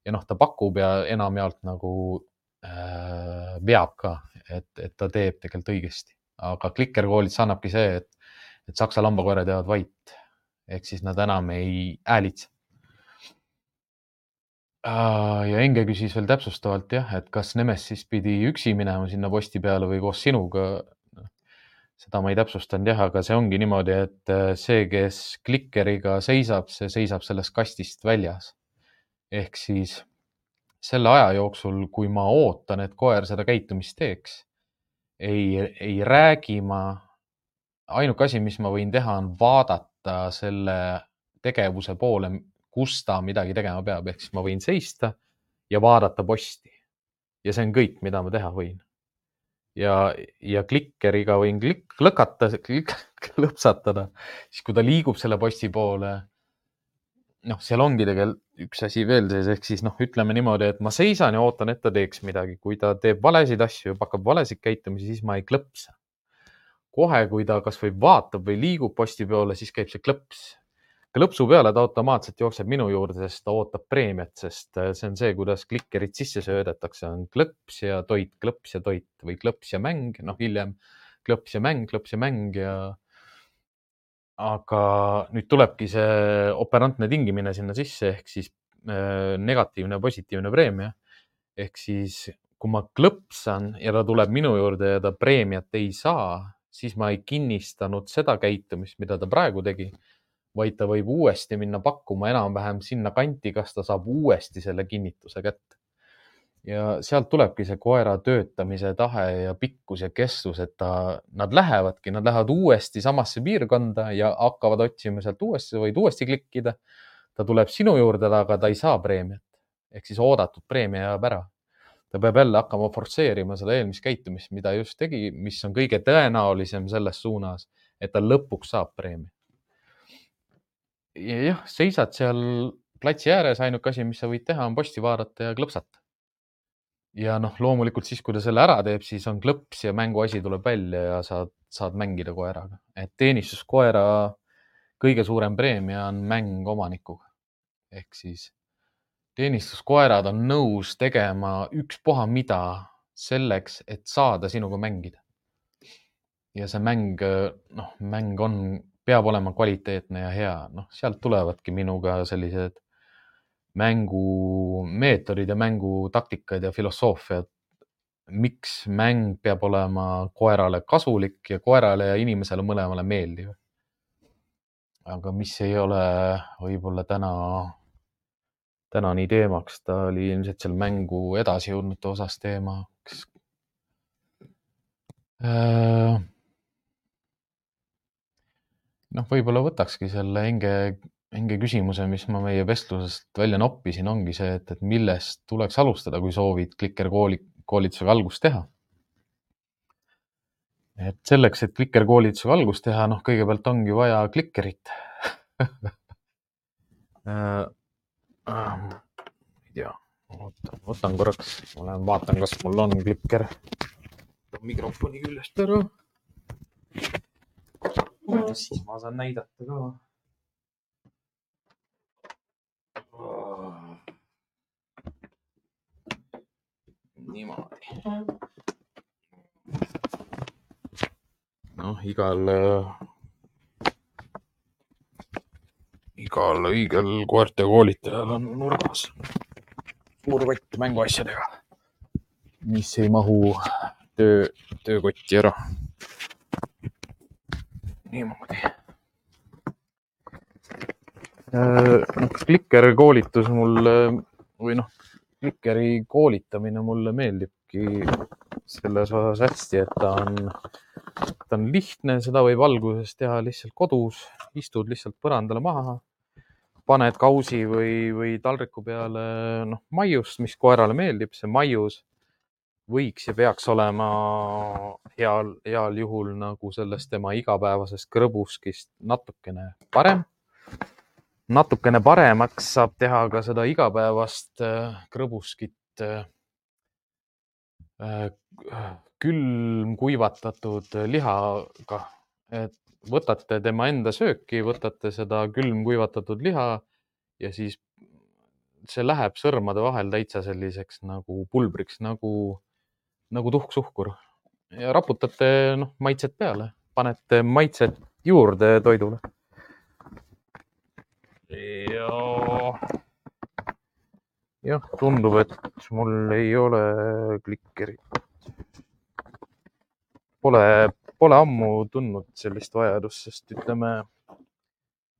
ja noh, ta pakub ja enamjaolt nagu äh, veab ka, et, et ta teeb tegelikult õigesti, aga klikerkoolides annabki see, et, et saksa lambakoerad jäävad vait ehk siis nad enam ei häälitse äh,. ja Enge küsis veel täpsustavalt jah, et kas Nemesis pidi üksi minema sinna posti peale või koos sinuga. Noh, seda ma ei täpsustanud jah, aga see ongi niimoodi, et äh, see, kes klikeriga seisab, see seisab sellest kastist väljas ehk siis selle aja jooksul, kui ma ootan, et koer seda käitumist teeks, ei, ei räägi ma. ainuke asi, mis ma võin teha, on vaadata selle tegevuse poole, kus ta midagi tegema peab, ehk siis ma võin seista ja vaadata posti. ja see on kõik, mida ma teha võin. ja, ja klikkeriga võin klikk, klõkata, klõpsatada, siis kui ta liigub selle posti poole noh, seal ongi tegelikult üks asi veel sees, ehk siis noh, ütleme niimoodi, et ma seisan ja ootan, et ta teeks midagi, kui ta teeb valesid asju, hakkab valesid käitumisi, siis ma ei klõpsa. kohe, kui ta kasvõi vaatab või liigub posti poole, siis käib see klõps. klõpsu peale ta automaatselt jookseb minu juurde, sest ta ootab preemiat, sest äh, see on see, kuidas klikkerid sisse söödetakse, on klõps ja toit, klõps ja toit või klõps ja mäng, noh hiljem klõps ja mäng, klõps ja mäng ja aga nüüd tulebki see operantne tingimine sinna sisse ehk siis äh, negatiivne, positiivne preemia. ehk siis, kui ma klõpsan ja ta tuleb minu juurde ja ta preemiat ei saa, siis ma ei kinnistanud seda käitumist, mida ta praegu tegi, vaid ta võib uuesti minna pakkuma enam-vähem sinna kanti, kas ta saab uuesti selle kinnituse kätte. Ja sealt tulebki see koera töötamise tahe ja pikkus ja kestvus, et ta, nad lähevadki, nad lähevad uuesti samasse piirkonda ja hakkavad otsima sealt uuesti, võid uuesti klikkida. ta tuleb sinu juurde, aga ta ei saa preemiat ehk siis oodatud preemia jääb ära. ta peab jälle hakkama forsseerima seda eelmist käitumist, mida just tegi, mis on kõige tõenäolisem selles suunas, et ta lõpuks saab preemia. ja jah, seisad seal platsi ääres, ainuke asi, mis sa võid teha, on posti vaadata ja klõpsata. Ja noh, loomulikult siis, kui ta selle ära teeb, siis on klõps ja mänguasi tuleb välja ja saad, saad mängida koeraga. et teenistuskoera kõige suurem preemia on mäng omanikuga. ehk siis teenistuskoerad on nõus tegema ükspuha mida selleks, et saada sinuga mängida. ja see mäng, noh, mäng on, peab olema kvaliteetne ja hea, noh, sealt tulevadki minuga sellised mängumeetodid ja mängutaktikad ja filosoofiad. miks mäng peab olema koerale kasulik ja koerale ja inimesele mõlemale meeldiv. aga mis ei ole võib-olla täna, täna nii teemaks, ta oli ilmselt seal mängu edasijõudnute osas teemaks. noh, võib-olla võtakski selle Enge, Enge küsimuse, mis ma meie vestlusest välja noppisin, ongi see, et, et millest tuleks alustada, kui soovid klikerkooli, koolitusega algust teha. et selleks, et klikerkoolitusega algust teha, noh, kõigepealt ongi vaja klikkerit äh,. ei tea, võtan korraks, ma lähen vaatan, kas mul on klikker. mikrofoni küljest ära. siis ma saan näidata ka. niimoodi. noh, igal, igal õigel koerte koolitajal on nurgas suur kott mänguasjadega, mis ei mahu töö, töökotti ära. niimoodi. noh, klikker koolitus mulle või noh, klikeri koolitamine mulle meeldibki selles osas hästi, et ta on, ta on lihtne, seda võib alguses teha lihtsalt kodus, istud lihtsalt põrandale maha, paned kausi või, või taldriku peale, noh, maiust, mis koerale meeldib, see maius võiks ja peaks olema heal, heal juhul nagu sellest tema igapäevasest krõbuskist natukene parem. Natukene paremaks saab teha ka seda igapäevast äh, krõbuskit äh, äh, külmkuivatatud lihaga, et võtate tema enda sööki, võtate seda külmkuivatatud liha ja siis see läheb sõrmade vahel täitsa selliseks nagu pulbriks, nagu, nagu tuhksuhkur. Ja raputate, noh, maitset peale, panete maitset juurde toidule. Ja jah, tundub, et mul ei ole klikkerit. Pole, pole ammu tundnud sellist vajadust, sest ütleme,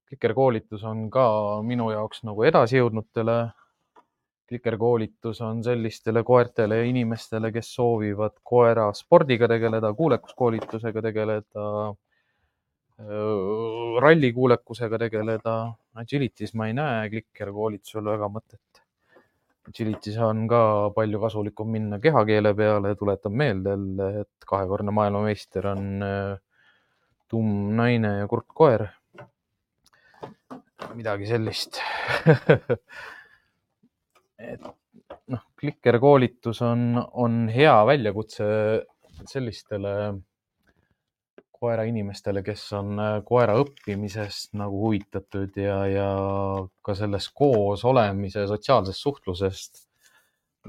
klikerkoolitus on ka minu jaoks nagu edasijõudnutele. klikerkoolitus on sellistele koertele ja inimestele, kes soovivad koera spordiga tegeleda, kuulekuskoolitusega tegeleda, rallikuulekusega tegeleda. Agility's ma ei näe klikerkoolitusel väga mõtet. Agility's on ka palju kasulikum minna kehakeele peale tuletan meelde et kahekordne maailmameister on tumm naine ja kurt koer. midagi sellist. et noh, klikerkoolitus on, on hea väljakutse sellistele koerainimestele, kes on äh, koera õppimisest nagu huvitatud ja, ja ka sellest koos olemise sotsiaalsest suhtlusest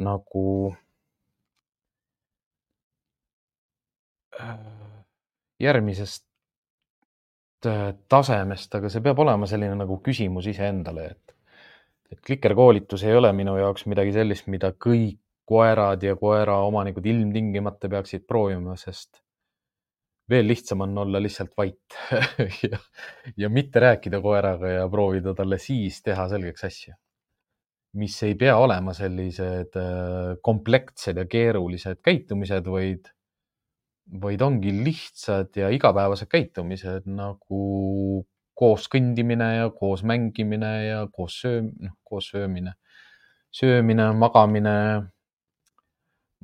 nagu äh, järgmisest äh, tasemest, aga see peab olema selline nagu küsimus iseendale, et, et klikerkoolitus ei ole minu jaoks midagi sellist, mida kõik koerad ja koeraomanikud ilmtingimata peaksid proovima, sest veel lihtsam on olla lihtsalt vait ja, ja mitte rääkida koeraga ja proovida talle siis teha selgeks asju mis ei pea olema sellised äh, komplekssed ja keerulised käitumised, vaid, vaid ongi lihtsad ja igapäevased käitumised nagu koos kõndimine ja koos mängimine ja koos sööm-, noh, koos söömine, söömine, magamine,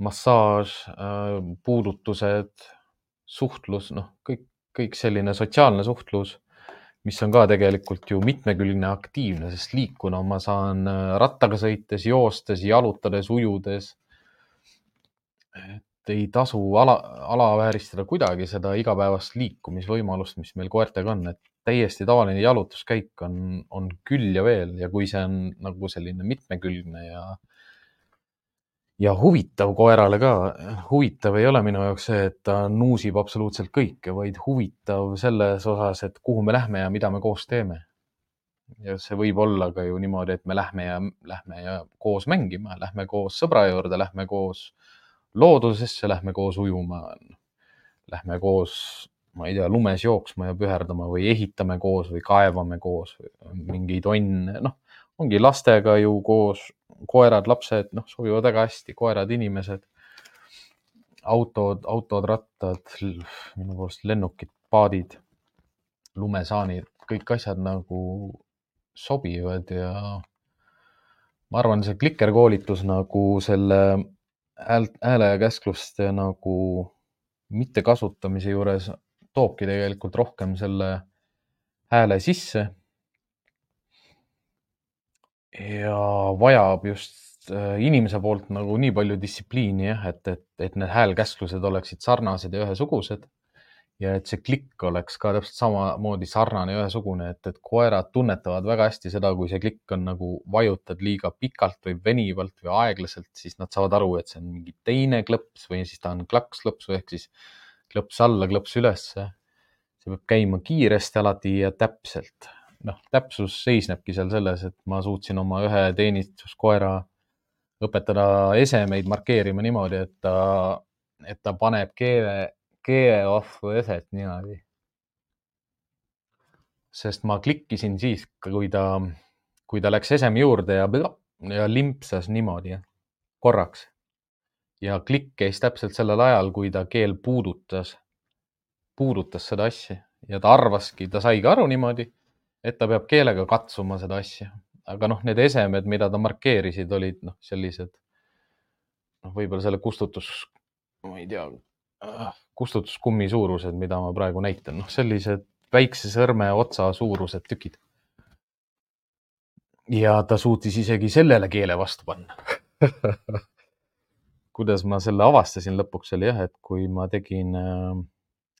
massaaž, äh, puudutused, suhtlus, noh, kõik, kõik selline sotsiaalne suhtlus mis on ka tegelikult ju mitmekülgne aktiivne, sest liikuna ma saan äh, rattaga sõites, joostes, jalutades, ujudes. et ei tasu ala, alavääristada kuidagi seda igapäevast liikumisvõimalust, mis meil koertega on, et täiesti tavaline jalutuskäik on, on küll ja veel ja kui see on nagu selline mitmekülgne ja ja huvitav koerale ka, huvitav ei ole minu jaoks see, et ta nuusib absoluutselt kõike, vaid huvitav selles osas, et kuhu me lähme ja mida me koos teeme. ja see võib olla ka ju niimoodi, et me lähme ja lähme ja koos mängima, lähme koos sõbra juurde, lähme koos loodusesse, lähme koos ujuma. Lähme koos, ma ei tea, lumes jooksma ja püherdama või ehitame koos või kaevame koos mingeid onne, noh, ongi lastega ju koos koerad, lapsed, noh, sobivad väga hästi, koerad, inimesed, autod, autod, rattad, minu poolest lennukid, paadid, lumesaanid, kõik asjad nagu sobivad ja ma arvan, see klikerkoolitus nagu selle hääle ja käskluste nagu mittekasutamise juures toobki tegelikult rohkem selle hääle sisse ja vajab just äh, inimese poolt nagu nii palju distsipliini jah, et, et, et need häälkäsklused oleksid sarnased ja ühesugused. ja et see klikk oleks ka täpselt samamoodi sarnane ja ühesugune, et, et koerad tunnetavad väga hästi seda, kui see klikk on nagu vajutad liiga pikalt või venivalt või aeglaselt, siis nad saavad aru, et see on mingi teine klõps või siis ta on klaks-klõpsu ehk siis klõps alla, klõps ülesse. see peab käima kiiresti alati ja täpselt noh, täpsus seisnebki seal selles, et ma suutsin oma ühe teenistuskoera õpetada esemeid markeerima niimoodi, et ta, et ta paneb keele, keele vastu eset niimoodi. sest ma klikkisin siis, kui ta, kui ta läks eseme juurde ja, ja limpsas niimoodi korraks. ja klikk käis täpselt sellel ajal, kui ta keel puudutas, puudutas seda asja ja ta arvaski, ta saigi aru niimoodi et ta peab keelega katsuma seda asja, aga noh, need esemed, mida ta markeerisid, olid noh, sellised noh, võib-olla selle kustutus, ma ei tea, kustutuskummi suurused, mida ma praegu näitan, noh, sellised väikse sõrmeotsa suurused tükid. ja ta suutis isegi sellele keele vastu panna. Kuidas ma selle avastasin lõpuks oli jah, et kui ma tegin äh,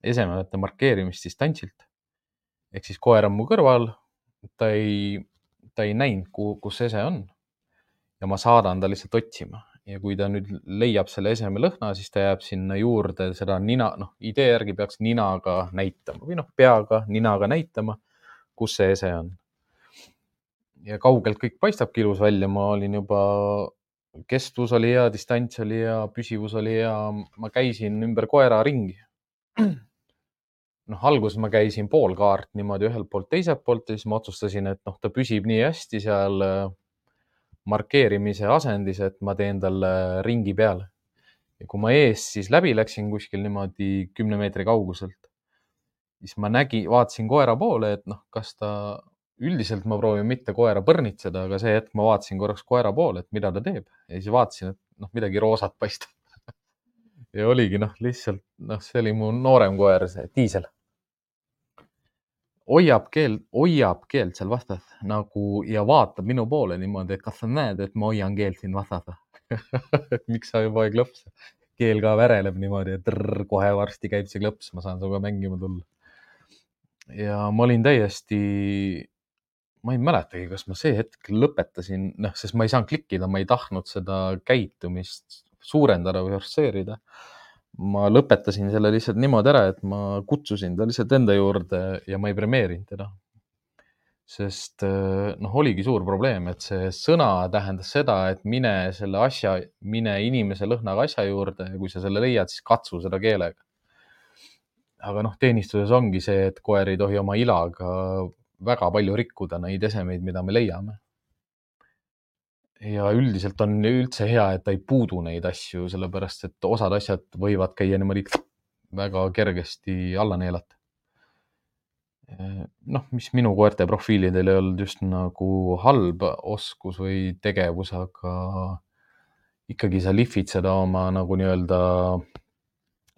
esemete markeerimist distantsilt ehk siis koer on mu kõrval, ta ei, ta ei näinud, kus ese on. ja ma saadan ta lihtsalt otsima ja kui ta nüüd leiab selle eseme lõhna, siis ta jääb sinna juurde seda nina, noh, idee järgi peaks ninaga näitama või noh, peaga, ninaga näitama, kus see ese on. ja kaugelt kõik paistabki ilus välja, ma olin juba, kestvus oli hea, distants oli hea, püsivus oli hea, ma käisin ümber koera ringi noh, alguses ma käisin pool kaart niimoodi ühelt poolt, teiselt poolt ja siis ma otsustasin, et noh, ta püsib nii hästi seal äh, markeerimise asendis, et ma teen talle ringi peale. ja kui ma eest siis läbi läksin kuskil niimoodi kümne meetri kauguselt, siis ma nägin, vaatasin koera poole, et noh, kas ta, üldiselt ma proovin mitte koera põrnitseda, aga see hetk ma vaatasin korraks koera poole, et mida ta teeb ja siis vaatasin, et noh, midagi roosat paistab ja oligi noh, lihtsalt noh, see oli mu noorem koer, see diisel hoiab keelt, hoiab keelt seal vastas nagu ja vaatab minu poole niimoodi, et kas sa näed, et ma hoian keelt siin vastas miks sa juba ei klõpsa. keel ka väreleb niimoodi, et rrr, kohe varsti käib see klõps, ma saan sinuga mängima tulla. ja ma olin täiesti, ma ei mäletagi, kas ma see hetk lõpetasin, noh, sest ma ei saanud klikkida, ma ei tahtnud seda käitumist suurendada või forsseerida ma lõpetasin selle lihtsalt niimoodi ära, et ma kutsusin ta lihtsalt enda juurde ja ma ei premeerinud teda. sest äh, noh, oligi suur probleem, et see sõna tähendas seda, et mine selle asja, mine inimese lõhnaga asja juurde ja kui sa selle leiad, siis katsu seda keelega. aga noh, teenistuses ongi see, et koer ei tohi oma ilaga väga palju rikkuda neid esemeid, mida me leiame ja üldiselt on üldse hea, et ta ei puudu neid asju, sellepärast et osad asjad võivad käia niimoodi väga kergesti alla neelata. noh, mis minu koerte profiilidel ei olnud just nagu halb oskus või tegevus, aga ikkagi sa lihvid seda oma nagu nii-öelda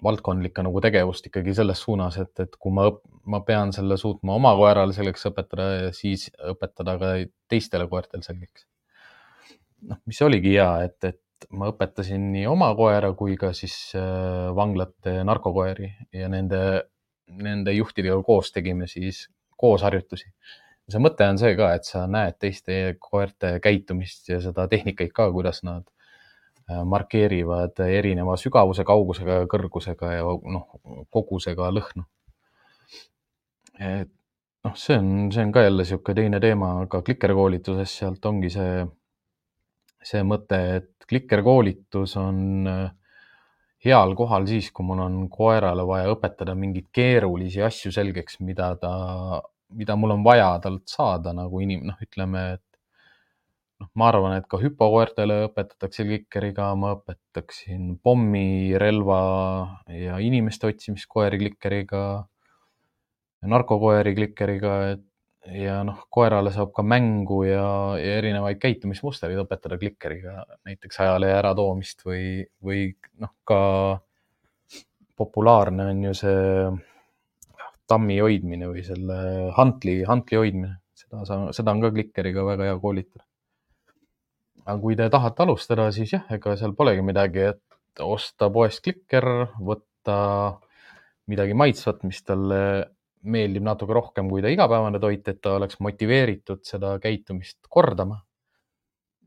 valdkondlikku nagu tegevust ikkagi selles suunas, et, et kui ma, ma pean selle suutma oma koerale selgeks õpetada, siis õpetada ka teistele koertele selgeks noh, mis oligi hea, et, et ma õpetasin nii oma koera kui ka siis äh, vanglate narkokoeri ja nende, nende juhtidega koos tegime siis koos harjutusi. see mõte on see ka, et sa näed teiste koerte käitumist ja seda tehnikaid ka, kuidas nad äh, markeerivad erineva sügavuse, kaugusega, kõrgusega ja noh, kogusega lõhnu. et noh, see on, see on ka jälle niisugune teine teema, aga klikerkoolituses sealt ongi see see mõte, et klikerkoolitus on äh, heal kohal siis, kui mul on koerale vaja õpetada mingeid keerulisi asju selgeks, mida ta, mida mul on vaja talt saada nagu inim-, noh, ütleme, et noh, ma arvan, et ka hüpokoertele õpetatakse klikeriga, ma õpetaksin pommirelva ja inimeste otsimiskoeri klikeriga, narkokoeri klikeriga, et ja noh, koerale saab ka mängu ja, ja erinevaid käitumismustreid õpetada klikkeriga, näiteks ajalehe äratoomist või, või noh, ka populaarne on ju see tammi hoidmine või selle hantli, hantli hoidmine, seda sa, seda on ka klikkeriga väga hea koolitada. aga kui te tahate alustada, siis jah, ega seal polegi midagi, et osta poest klikker, võtta midagi maitsvat, mis talle meeldib natuke rohkem kui ta igapäevane toit, et ta oleks motiveeritud seda käitumist kordama.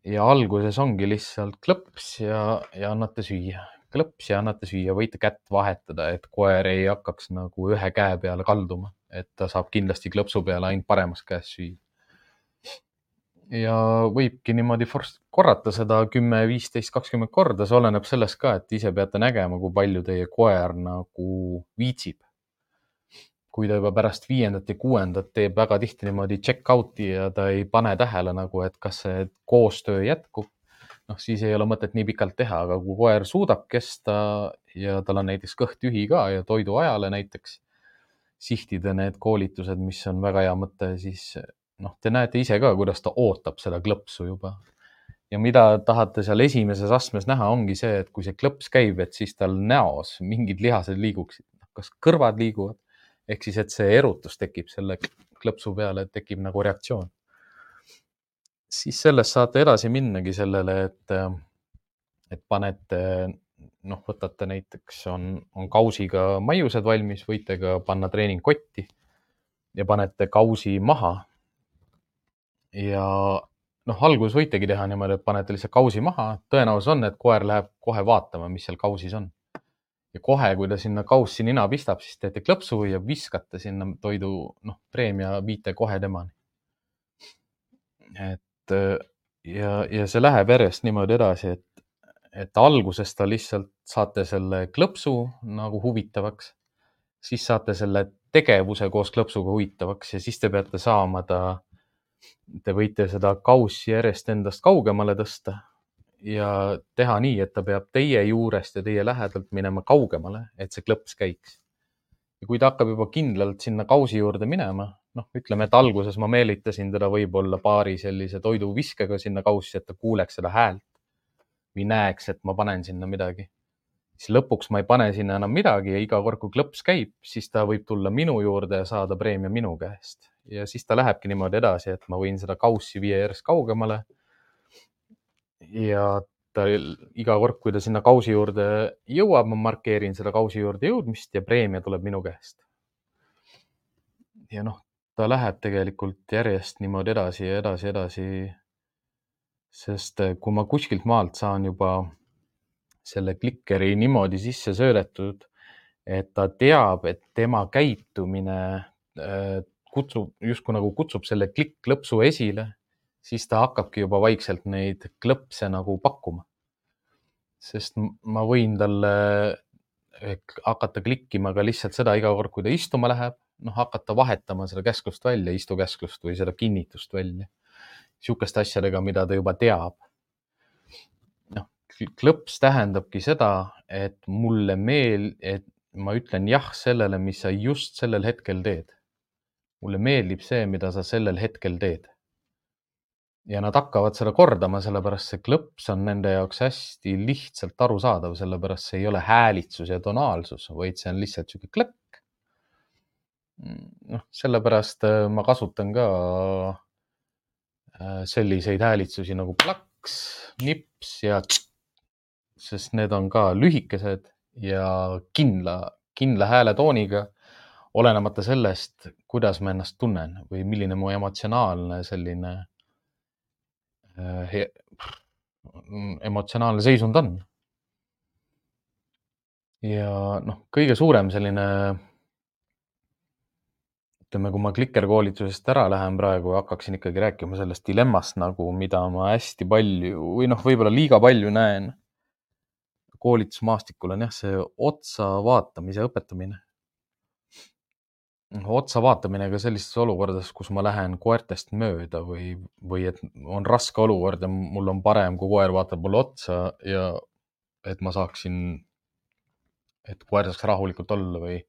ja alguses ongi lihtsalt klõps ja, ja annate süüa, klõps ja annate süüa, võite kätt vahetada, et koer ei hakkaks nagu ühe käe peale kalduma, et ta saab kindlasti klõpsu peale ainult paremas käes süüa. ja võibki niimoodi korrata seda kümme, viisteist, kakskümmend korda, see oleneb sellest ka, et ise peate nägema, kui palju teie koer nagu viitsib kui ta juba pärast viiendat ja kuuendat teeb väga tihti niimoodi check out'i ja ta ei pane tähele nagu, et kas see koostöö jätkub, noh, siis ei ole mõtet nii pikalt teha, aga kui koer suudab kesta ja tal on näiteks kõht tühi ka ja toiduajale näiteks sihtida need koolitused, mis on väga hea mõte, siis noh, te näete ise ka, kuidas ta ootab seda klõpsu juba. ja mida tahate seal esimeses astmes näha, ongi see, et kui see klõps käib, et siis tal näos mingid lihased liiguksid, kas kõrvad liiguvad ehk siis, et see erutus tekib selle klõpsu peale, tekib nagu reaktsioon. siis sellest saate edasi minnagi sellele, et, et panete, noh, võtate näiteks on, on kausiga maiused valmis, võite ka panna treeningkotti ja panete kausi maha. ja noh, alguses võitegi teha niimoodi, et panete lihtsalt kausi maha, tõenäosus on, et koer läheb kohe vaatama, mis seal kausis on ja kohe, kui ta sinna kaussi nina pistab, siis teete klõpsu ja viskate sinna toidu, noh, preemia viite kohe temani. et ja, ja see läheb järjest niimoodi edasi, et, et alguses ta lihtsalt saate selle klõpsu nagu huvitavaks, siis saate selle tegevuse koos klõpsuga huvitavaks ja siis te peate saama ta, te võite seda kaussi järjest endast kaugemale tõsta ja teha nii, et ta peab teie juurest ja teie lähedalt minema kaugemale, et see klõps käiks. ja kui ta hakkab juba kindlalt sinna kausi juurde minema, noh, ütleme, et alguses ma meelitasin teda võib-olla paari sellise toiduviskega sinna kaussi, et ta kuuleks seda häält või näeks, et ma panen sinna midagi. siis lõpuks ma ei pane sinna enam midagi ja iga kord, kui klõps käib, siis ta võib tulla minu juurde ja saada preemia minu käest ja siis ta lähebki niimoodi edasi, et ma võin seda kaussi viia järjest kaugemale ja ta iga kord, kui ta sinna kausi juurde jõuab, ma markeerin seda kausi juurde jõudmist ja preemia tuleb minu käest. ja noh, ta läheb tegelikult järjest niimoodi edasi ja edasi, edasi. sest eh, kui ma kuskilt maalt saan juba selle klikeri niimoodi sisse söödetud, et ta teab, et tema käitumine äh, kutsub, justkui nagu kutsub selle klikk-klõpsu esile, siis ta hakkabki juba vaikselt neid klõpse nagu pakkuma. sest ma võin talle hakata klikkima ka lihtsalt seda iga kord, kui ta istuma läheb, noh, hakata vahetama seda käsklust välja, istukäsklust või seda kinnitust välja. sihukeste asjadega, mida ta juba teab. noh, klõps tähendabki seda, et mulle meel-, et ma ütlen jah sellele, mis sa just sellel hetkel teed. mulle meeldib see, mida sa sellel hetkel teed ja nad hakkavad seda kordama, sellepärast see klõps on nende jaoks hästi lihtsalt arusaadav, sellepärast see ei ole häälitsus ja tonaalsus, vaid see on lihtsalt sihuke klõkk. noh, sellepärast äh, ma kasutan ka äh, selliseid häälitsusi nagu plaks, nips ja tš, sest need on ka lühikesed ja kindla, kindla hääletooniga, olenemata sellest, kuidas ma ennast tunnen või milline mu emotsionaalne selline emotsionaalne seisund on. ja noh, kõige suurem selline, ütleme, kui ma klikerkoolitusest ära lähen praegu ja hakkaksin ikkagi rääkima sellest dilemmast nagu, mida ma hästi palju või noh, võib-olla liiga palju näen koolitusmaastikul on jah, see otsa vaatamise õpetamine otsa vaatamine ka sellistes olukordades, kus ma lähen koertest mööda või, või et on raske olukord ja mul on parem, kui koer vaatab mulle otsa ja et ma saaksin, et koer saaks rahulikult olla või,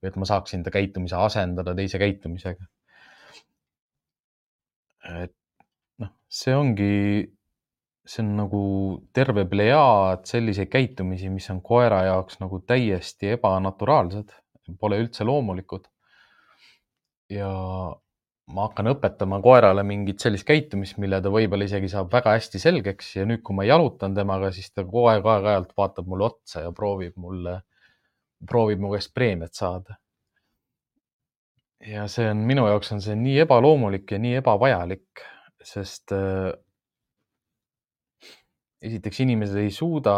või et ma saaksin ta käitumise asendada teise käitumisega. et noh, see ongi, see on nagu terve plejaad selliseid käitumisi, mis on koera jaoks nagu täiesti ebanaturaalsed, pole üldse loomulikud ja ma hakkan õpetama koerale mingit sellist käitumist, mille ta võib-olla isegi saab väga hästi selgeks ja nüüd, kui ma jalutan temaga, siis ta kogu aeg aeg-ajalt vaatab mulle otsa ja proovib mulle, proovib mu käest preemiat saada. ja see on minu jaoks on see nii ebaloomulik ja nii ebavajalik, sest äh, esiteks inimesed ei suuda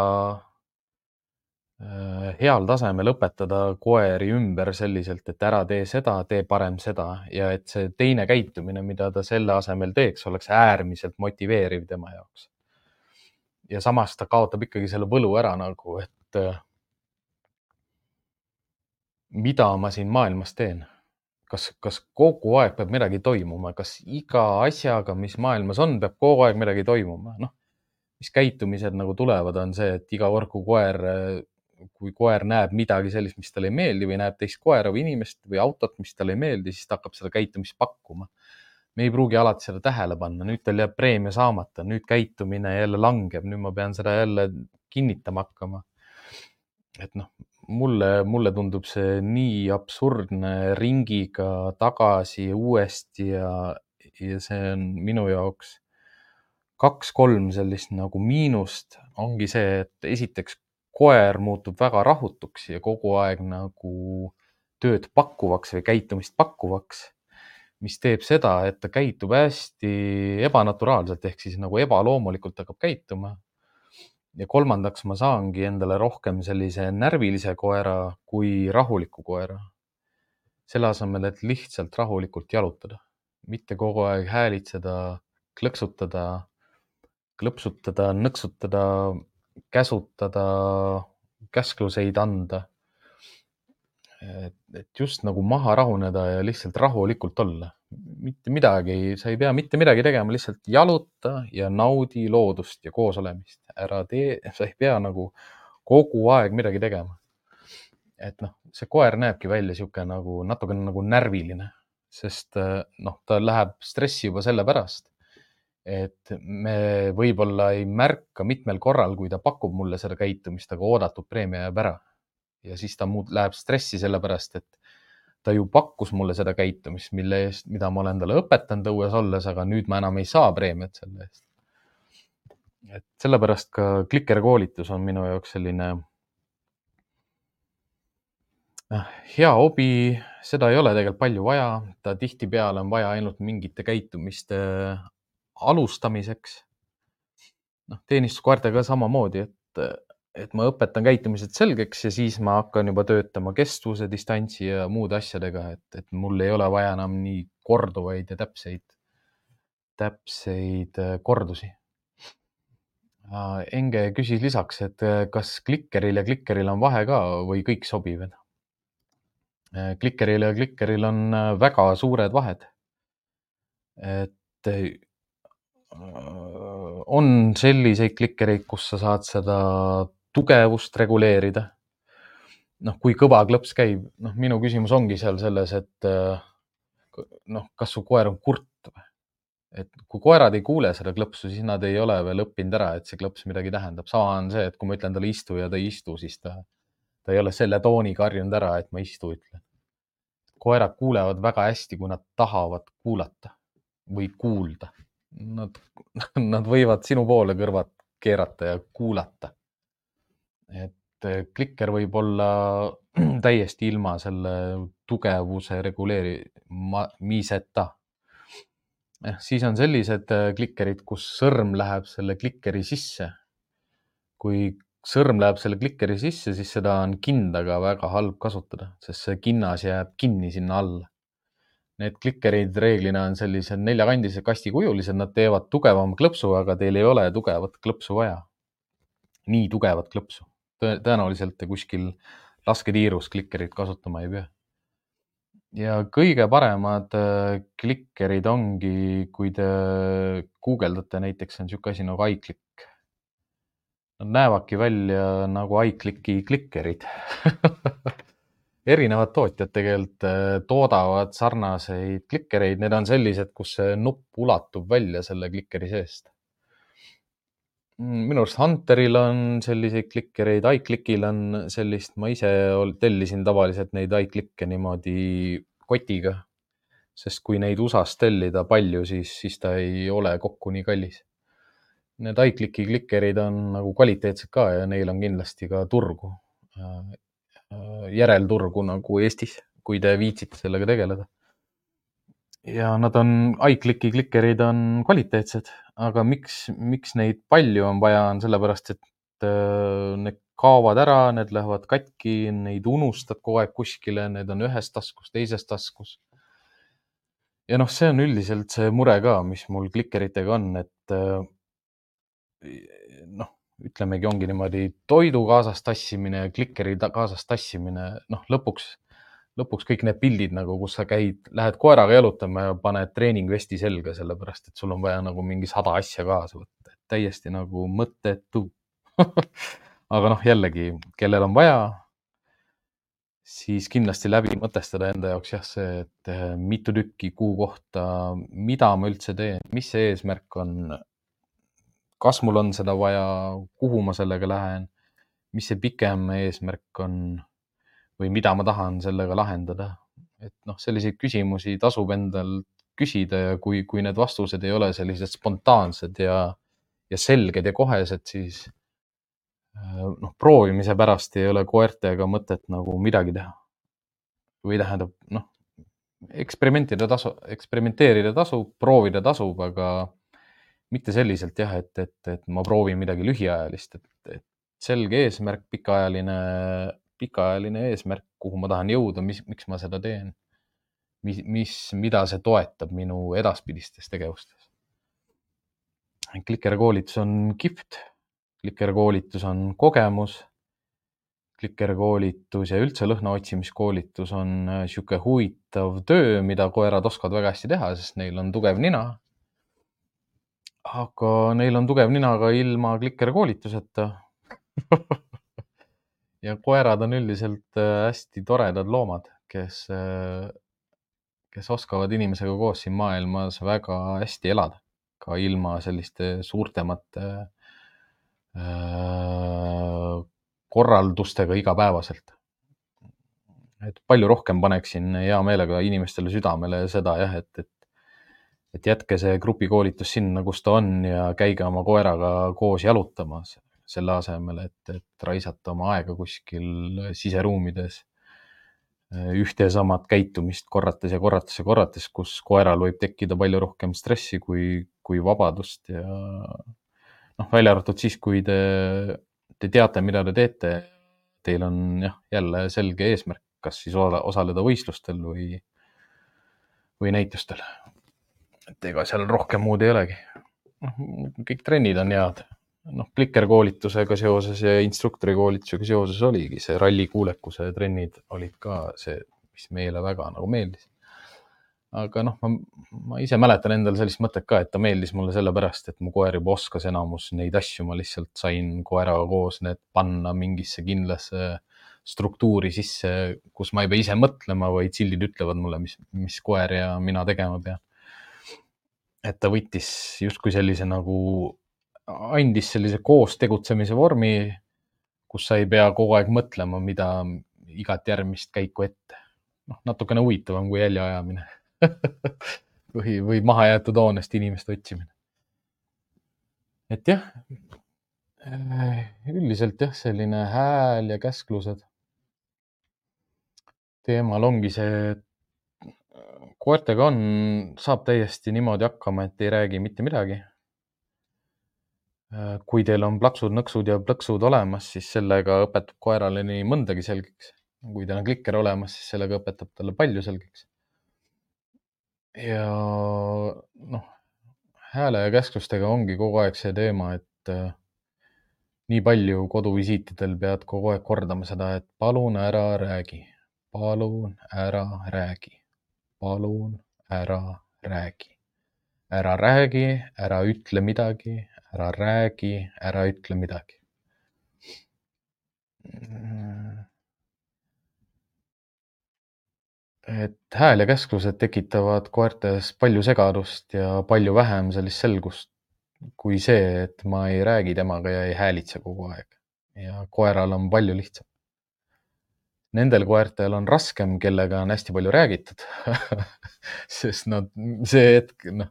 heal tasemel õpetada koeri ümber selliselt, et ära tee seda, tee parem seda ja et see teine käitumine, mida ta selle asemel teeks, oleks äärmiselt motiveeriv tema jaoks. ja samas ta kaotab ikkagi selle võlu ära nagu, et äh, mida ma siin maailmas teen. kas, kas kogu aeg peab midagi toimuma, kas iga asjaga, mis maailmas on, peab kogu aeg midagi toimuma, noh mis käitumised nagu tulevad, on see, et iga kord, kui koer äh, kui koer näeb midagi sellist, mis talle ei meeldi või näeb teist koera või inimest või autot, mis talle ei meeldi, siis ta hakkab seda käitumist pakkuma. me ei pruugi alati seda tähele panna, nüüd tal jääb preemia saamata, nüüd käitumine jälle langeb, nüüd ma pean seda jälle kinnitama hakkama. et noh, mulle, mulle tundub see nii absurdne ringiga tagasi uuesti ja, ja see on minu jaoks kaks-kolm sellist nagu miinust ongi see, et esiteks koer muutub väga rahutuks ja kogu aeg nagu tööd pakkuvaks või käitumist pakkuvaks, mis teeb seda, et ta käitub hästi ebanaturaalselt ehk siis nagu ebaloomulikult hakkab käituma. ja kolmandaks ma saangi endale rohkem sellise närvilise koera kui rahuliku koera. selle asemel, et lihtsalt rahulikult jalutada, mitte kogu aeg häälitseda, klõksutada, klõpsutada, nõksutada käsutada, käskluseid anda. et, just nagu maha rahuneda ja lihtsalt rahulikult olla. mitte midagi, sa ei pea mitte midagi tegema, lihtsalt jaluta ja naudi loodust ja koosolemist. ära tee, sa ei pea nagu kogu aeg midagi tegema. et noh, see koer näebki välja niisugune nagu natukene nagu närviline, sest noh, ta läheb stressi juba sellepärast et me võib-olla ei märka mitmel korral, kui ta pakub mulle seda käitumist, aga oodatud preemia jääb ära. ja siis ta muud läheb stressi sellepärast, et ta ju pakkus mulle seda käitumist, mille eest, mida ma olen talle õpetanud õues olles, aga nüüd ma enam ei saa preemiat selle eest. et sellepärast ka klikerkoolitus on minu jaoks selline äh, hea hobi, seda ei ole tegelikult palju vaja, ta tihtipeale on vaja ainult mingite käitumiste alustamiseks. noh, teenistuskoertega samamoodi, et et ma õpetan käitumised selgeks ja siis ma hakkan juba töötama kestvuse, distantsi ja muude asjadega, et, et mul ei ole vaja enam nii korduvaid ja täpseid, täpseid äh, kordusi. Enge küsis lisaks, et äh, kas klikkeril ja klikkeril on vahe ka või kõik sobivad? Äh, klikkeril ja klikkeril on väga suured vahed. et on selliseid klikkereid, kus sa saad seda tugevust reguleerida. noh, kui kõva klõps käib, noh, minu küsimus ongi seal selles, et noh, kas su koer on kurt või? et kui koerad ei kuule seda klõpsu, siis nad ei ole veel õppinud ära, et see klõps midagi tähendab. sama on see, et kui ma ütlen talle istu ja ta ei istu, siis ta, ta ei ole selle tooniga harjunud ära, et ma istu ütlen. koerad kuulevad väga hästi, kui nad tahavad kuulata või kuulda. Nad, nad võivad sinu poole kõrvad keerata ja kuulata et eh, klikker võib olla täiesti ilma selle tugevuse reguleerimiseta. Eh, siis on sellised eh, klikkerid, kus sõrm läheb selle klikkeri sisse. kui sõrm läheb selle klikkeri sisse, siis seda on kindaga väga halb kasutada, sest see kinnas jääb kinni sinna alla. Need klikkerid reeglina on sellised neljakandised kastikujulised, nad teevad tugevama klõpsu, aga teil ei ole tugevat klõpsu vaja. nii tugevat klõpsu tõenäoliselt te kuskil lasketiirus klikkerit kasutama ei pea. ja kõige paremad äh, klikkerid ongi, kui te guugeldate, näiteks on niisugune asi nagu iClick. Nad näevadki välja nagu iClicki klikkerid erinevad tootjad tegelikult äh, toodavad sarnaseid klikkereid, need on sellised, kus see nupp ulatub välja selle klikkeri seest Mm, minu arust Hunteril on selliseid klikkereid, iClickil on sellist, ma ise tellisin tavaliselt neid iClick'e niimoodi kotiga. sest kui neid USA-st tellida palju, siis, siis ta ei ole kokku nii kallis. Need iClicki klikkerid on nagu kvaliteetsed ka ja neil on kindlasti ka turgu, äh, järelturgu nagu Eestis, kui te viitsite sellega tegeleda ja nad on, iClicki klikkerid on kvaliteetsed, aga miks, miks neid palju on vaja, on sellepärast, et äh, need kaovad ära, need lähevad katki, neid unustad kogu aeg kuskile, need on ühes taskus, teises taskus. ja noh, see on üldiselt see mure ka, mis mul klikkeritega on, et äh, noh, ütlemegi, ongi niimoodi toidu kaasas tassimine, klikkeri kaasas tassimine, noh, lõpuks lõpuks kõik need pildid nagu, kus sa käid, lähed koeraga jalutama ja paned treeningvesti selga, sellepärast et sul on vaja nagu mingi sada asja kaasa võtta, et täiesti nagu mõttetu aga noh, jällegi, kellel on vaja, siis kindlasti läbi mõtestada enda jaoks jah, see, et eh, mitu tükki kuu kohta, mida ma üldse teen, mis see eesmärk on. Kas mul on seda vaja, kuhu ma sellega lähen, mis see pikem eesmärk on või mida ma tahan sellega lahendada. et noh, selliseid küsimusi tasub endal küsida ja kui, kui need vastused ei ole sellised spontaansed ja, ja selged ja kohesed, siis äh, noh, proovimise pärast ei ole koertega mõtet nagu midagi teha. või tähendab, noh, eksperimentida tasu, eksperimenteerida tasub, proovida tasub, aga mitte selliselt jah, et, et, et ma proovin midagi lühiajalist, et, et selge eesmärk, pikaajaline pikaajaline eesmärk, kuhu ma tahan jõuda, mis, miks ma seda teen. mis, mis, mida see toetab minu edaspidistes tegevustes. klikerkoolitus on kihvt, klikerkoolitus on kogemus. klikerkoolitus ja üldse lõhna otsimiskoolitus on niisugune äh, huvitav töö, mida koerad oskavad väga hästi teha, sest neil on tugev nina aga neil on tugev nina ka ilma klikerkoolituseta ja koerad on üldiselt äh, hästi toredad loomad, kes, äh, kes oskavad inimesega koos siin maailmas väga hästi elada, ka ilma selliste suurtemate äh, korraldustega igapäevaselt. et palju rohkem paneksin hea meelega inimestele südamele seda jah, et, et et jätke see grupikoolitus sinna, kus ta on ja käige oma koeraga koos jalutamas selle asemel, et, et raisata oma aega kuskil siseruumides äh, ühte ja samat käitumist korrates ja korrates ja korrates, kus koeral võib tekkida palju rohkem stressi kui, kui vabadust ja noh, välja arvatud siis, kui te te teate, mida te teete. Teil on jah, jälle selge eesmärk, kas siis osaleda võistlustel või, või näitustel. Et ega seal rohkem muud ei olegi. noh, kõik trennid on head. noh, klikerkoolitusega seoses ja instruktori koolitusega seoses oligi see rallikuulekuse trennid olid ka see, mis meile väga nagu meeldis aga noh, ma, ma ise mäletan endal sellist mõtet ka, et ta meeldis mulle sellepärast, et mu koer juba oskas enamus neid asju, ma lihtsalt sain koeraga koos need panna mingisse kindlasse struktuuri sisse, kus ma ei pea ise mõtlema, vaid sildid ütlevad mulle, mis, mis koer ja mina tegema pean. Et ta võttis justkui sellise nagu, andis sellise koos tegutsemise vormi, kus sa ei pea kogu aeg mõtlema, mida igat järgmist käiku ette. noh, natukene huvitavam kui jäljeajamine või, või mahajäetud hoonest inimeste otsimine. et jah, üldiselt jah, selline hääl ja käsklused. teemal ongi see, et koertega on, saab täiesti niimoodi hakkama, et ei räägi mitte midagi. kui teil on plaksud, nõksud ja plõksud olemas, siis sellega õpetab koerale nii mõndagi selgeks. kui teil on klikker olemas, siis sellega õpetab talle palju selgeks ja noh, hääle ja käsklustega ongi kogu aeg see teema, et äh, nii palju koduvisiitidel pead kogu aeg kordama seda, et palun ära räägi, palun ära räägi, palun ära räägi. ära räägi, ära ütle midagi, ära räägi, ära ütle midagi et hääl ja käsklused tekitavad koertes palju segadust ja palju vähem sellist selgust kui see, et ma ei räägi temaga ja ei häälitse kogu aeg. ja koeral on palju lihtsam. Nendel koertel on raskem, kellega on hästi palju räägitud sest nad, see hetk, noh,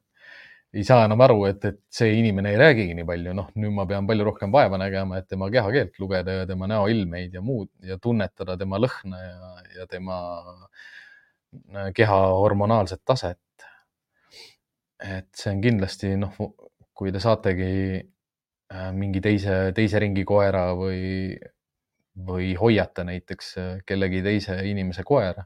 ei saa enam aru, et, et see inimene ei räägigi nii palju, noh, nüüd ma pean palju rohkem vaeva nägema, et tema kehakeelt lugeda ja tema näoilmeid ja muud ja tunnetada tema lõhna ja, ja tema äh, keha hormonaalset taset. et see on kindlasti noh, kui te saategi äh, mingi teise, teise ringi koera või, või hoiate näiteks äh, kellegi teise inimese koera,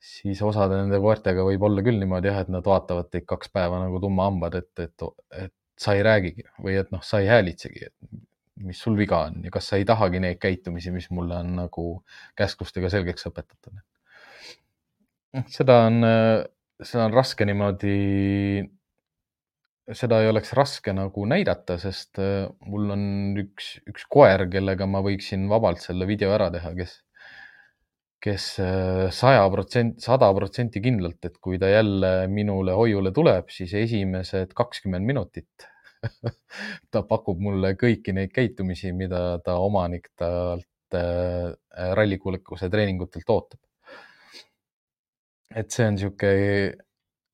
siis osade nende koertega võib olla küll niimoodi jah, et nad vaatavad teid kaks päeva nagu tummahambad, et, et, et sa ei räägigi või et noh, sa ei häälitsegi, mis sul viga on ja kas sa ei tahagi neid käitumisi, mis mulle on nagu käsklustega selgeks õpetatud. Seda on, seda on raske niimoodi, seda ei oleks raske nagu näidata, sest äh, mul on üks, üks koer, kellega ma võiksin vabalt selle video ära teha, kes, kes äh, saja protsenti, sada protsenti kindlalt, et kui ta jälle minule hoiule tuleb, siis esimesed kakskümmend minutit ta pakub mulle kõiki neid käitumisi, mida ta omanik talt äh, rallikuulekuse treeningutelt ootab. Et see on sihuke,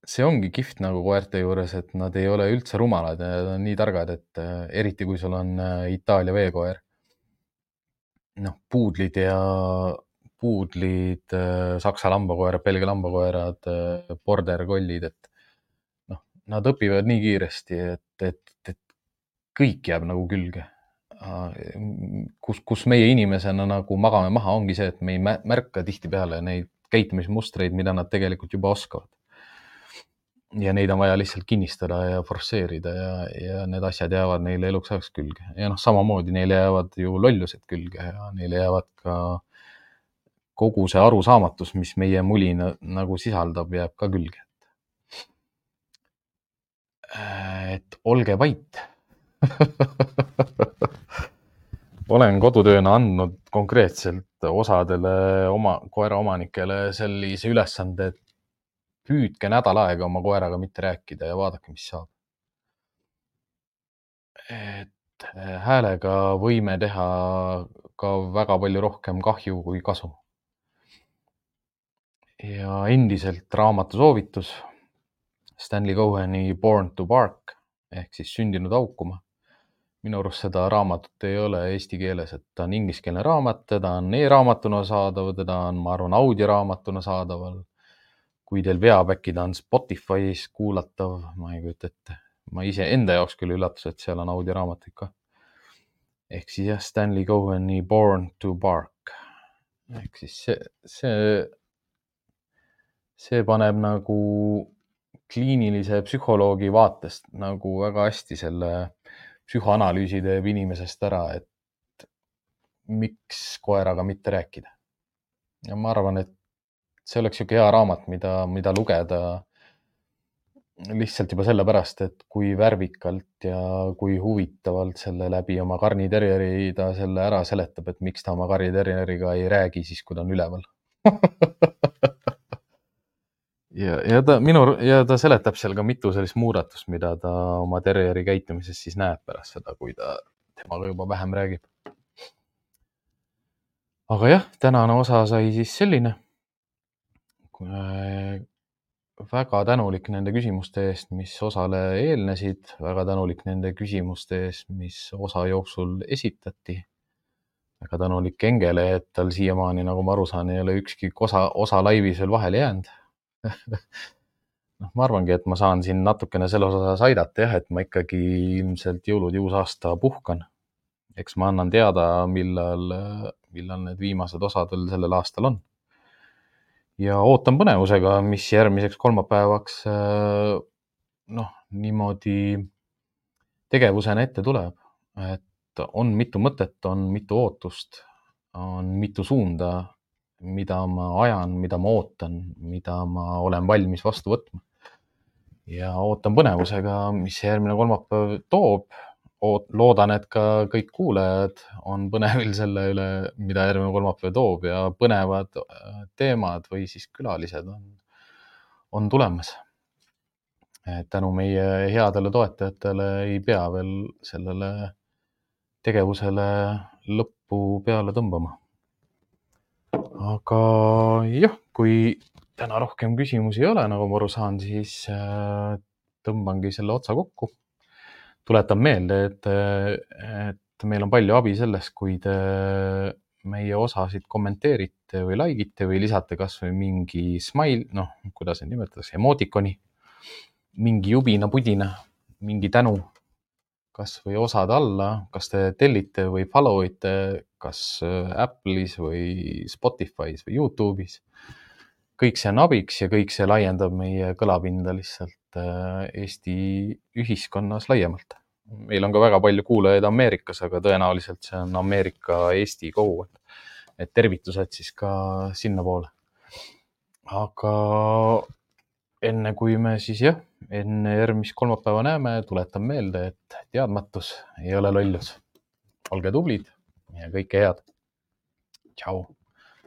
see ongi kihvt nagu koerte juures, et nad ei ole üldse rumalad ja nad on nii targad, et äh, eriti kui sul on äh, Itaalia veekoer. noh, puudlid ja puudlid, äh, saksa lambakoerad, Belgia lambakoerad, border kollid, et noh, nad õpivad nii kiiresti, et, et, et kõik jääb nagu külge. kus, kus meie inimesena nagu magame maha, ongi see, et me ei märka tihtipeale neid käitumismustreid, mida nad tegelikult juba oskavad. Ja neid on vaja lihtsalt kinnistada ja forsseerida ja, ja need asjad jäävad neile eluks ajaks külge ja noh, samamoodi neile jäävad ju lollused külge ja neile jäävad ka kogu see arusaamatus, mis meie muli nagu sisaldab, jääb ka külge. et olge vait olen kodutööna andnud konkreetselt osadele oma koeraomanikele sellise ülesande, et püüdke nädal aega oma koeraga mitte rääkida ja vaadake, mis saab. et häälega võime teha ka väga palju rohkem kahju kui kasu. ja endiselt raamatu soovitus Stanley Coheni Born to Bark ehk siis sündinud haukuma minu arust seda raamatut ei ole eesti keeles, et ta on ingliskeelne raamat, teda on e-raamatuna saadav, teda on, ma arvan, audioraamatuna saadaval. Kui teil veab, äkki ta on Spotify's kuulatav, ma ei kujuta ette. ma ise enda jaoks küll üllatus, et seal on audioraamatuid ka. ehk siis jah, Stanley Cohen'i Born to Bark ehk siis see, see, see paneb nagu kliinilise psühholoogi vaatest nagu väga hästi selle psühhoanalüüsi teeb inimesest ära, et miks koeraga mitte rääkida. ja ma arvan, et see oleks niisugune hea raamat, mida, mida lugeda lihtsalt juba sellepärast, et kui värvikalt ja kui huvitavalt selle läbi oma karniterjeri ta selle ära seletab, et miks ta oma karniterjeriga ei räägi siis, kui ta on üleval ja, ja ta minu ja ta seletab seal ka mitu sellist muudatust, mida ta oma terjeri käitumises siis näeb pärast seda, kui ta temaga juba vähem räägib. aga jah, tänane osa sai siis selline. Väga tänulik nende küsimuste eest, mis osale eelnesid, väga tänulik nende küsimuste eest, mis osa jooksul esitati. väga tänulik Engele, et tal siiamaani, nagu ma aru saan, ei ole ükski osa, osa laivis veel vahele jäänud noh, ma arvangi, et ma saan siin natukene selles osas aidata jah, et ma ikkagi ilmselt jõulud ja uus aasta puhkan. eks ma annan teada, millal, millal need viimased osad veel sellel aastal on. Ja ootan põnevusega, mis järgmiseks kolmapäevaks noh, niimoodi tegevusena ette tuleb, et on mitu mõtet, on mitu ootust, on mitu suunda mida ma ajan, mida ma ootan, mida ma olen valmis vastu võtma. ja ootan põnevusega, mis järgmine kolmapäev toob. Loodan, et ka kõik kuulajad on põnevil selle üle, mida järgmine kolmapäev toob ja põnevad äh, teemad või siis külalised on, on tulemas. tänu meie headele toetajatele ei pea veel sellele tegevusele lõppu peale tõmbama aga jah, kui täna rohkem küsimusi ei ole, nagu ma aru saan, siis äh, tõmbangi selle otsa kokku. Tuletan meelde, et, et meil on palju abi sellest, kui te meie osasid kommenteerite või like ite või lisate kasvõi mingi smile, noh, kuidas neid nimetatakse, emotikoni, mingi jubina-pudina, mingi tänu kasvõi osad alla, kas te tellite või follow ite kas äh, Apple'is või Spotify's või Youtube'is. kõik see on abiks ja kõik see laiendab meie kõlapinda lihtsalt Eesti ühiskonnas laiemalt. meil on ka väga palju kuulajaid Ameerikas, aga tõenäoliselt see on Ameerika-Eesti kogukond. et tervitused siis ka sinnapoole. aga enne kui me siis jah, enne järgmist kolmapäeva näeme, tuletan meelde, et teadmatus ei ole lollus. olge tublid ja kõike head. tšau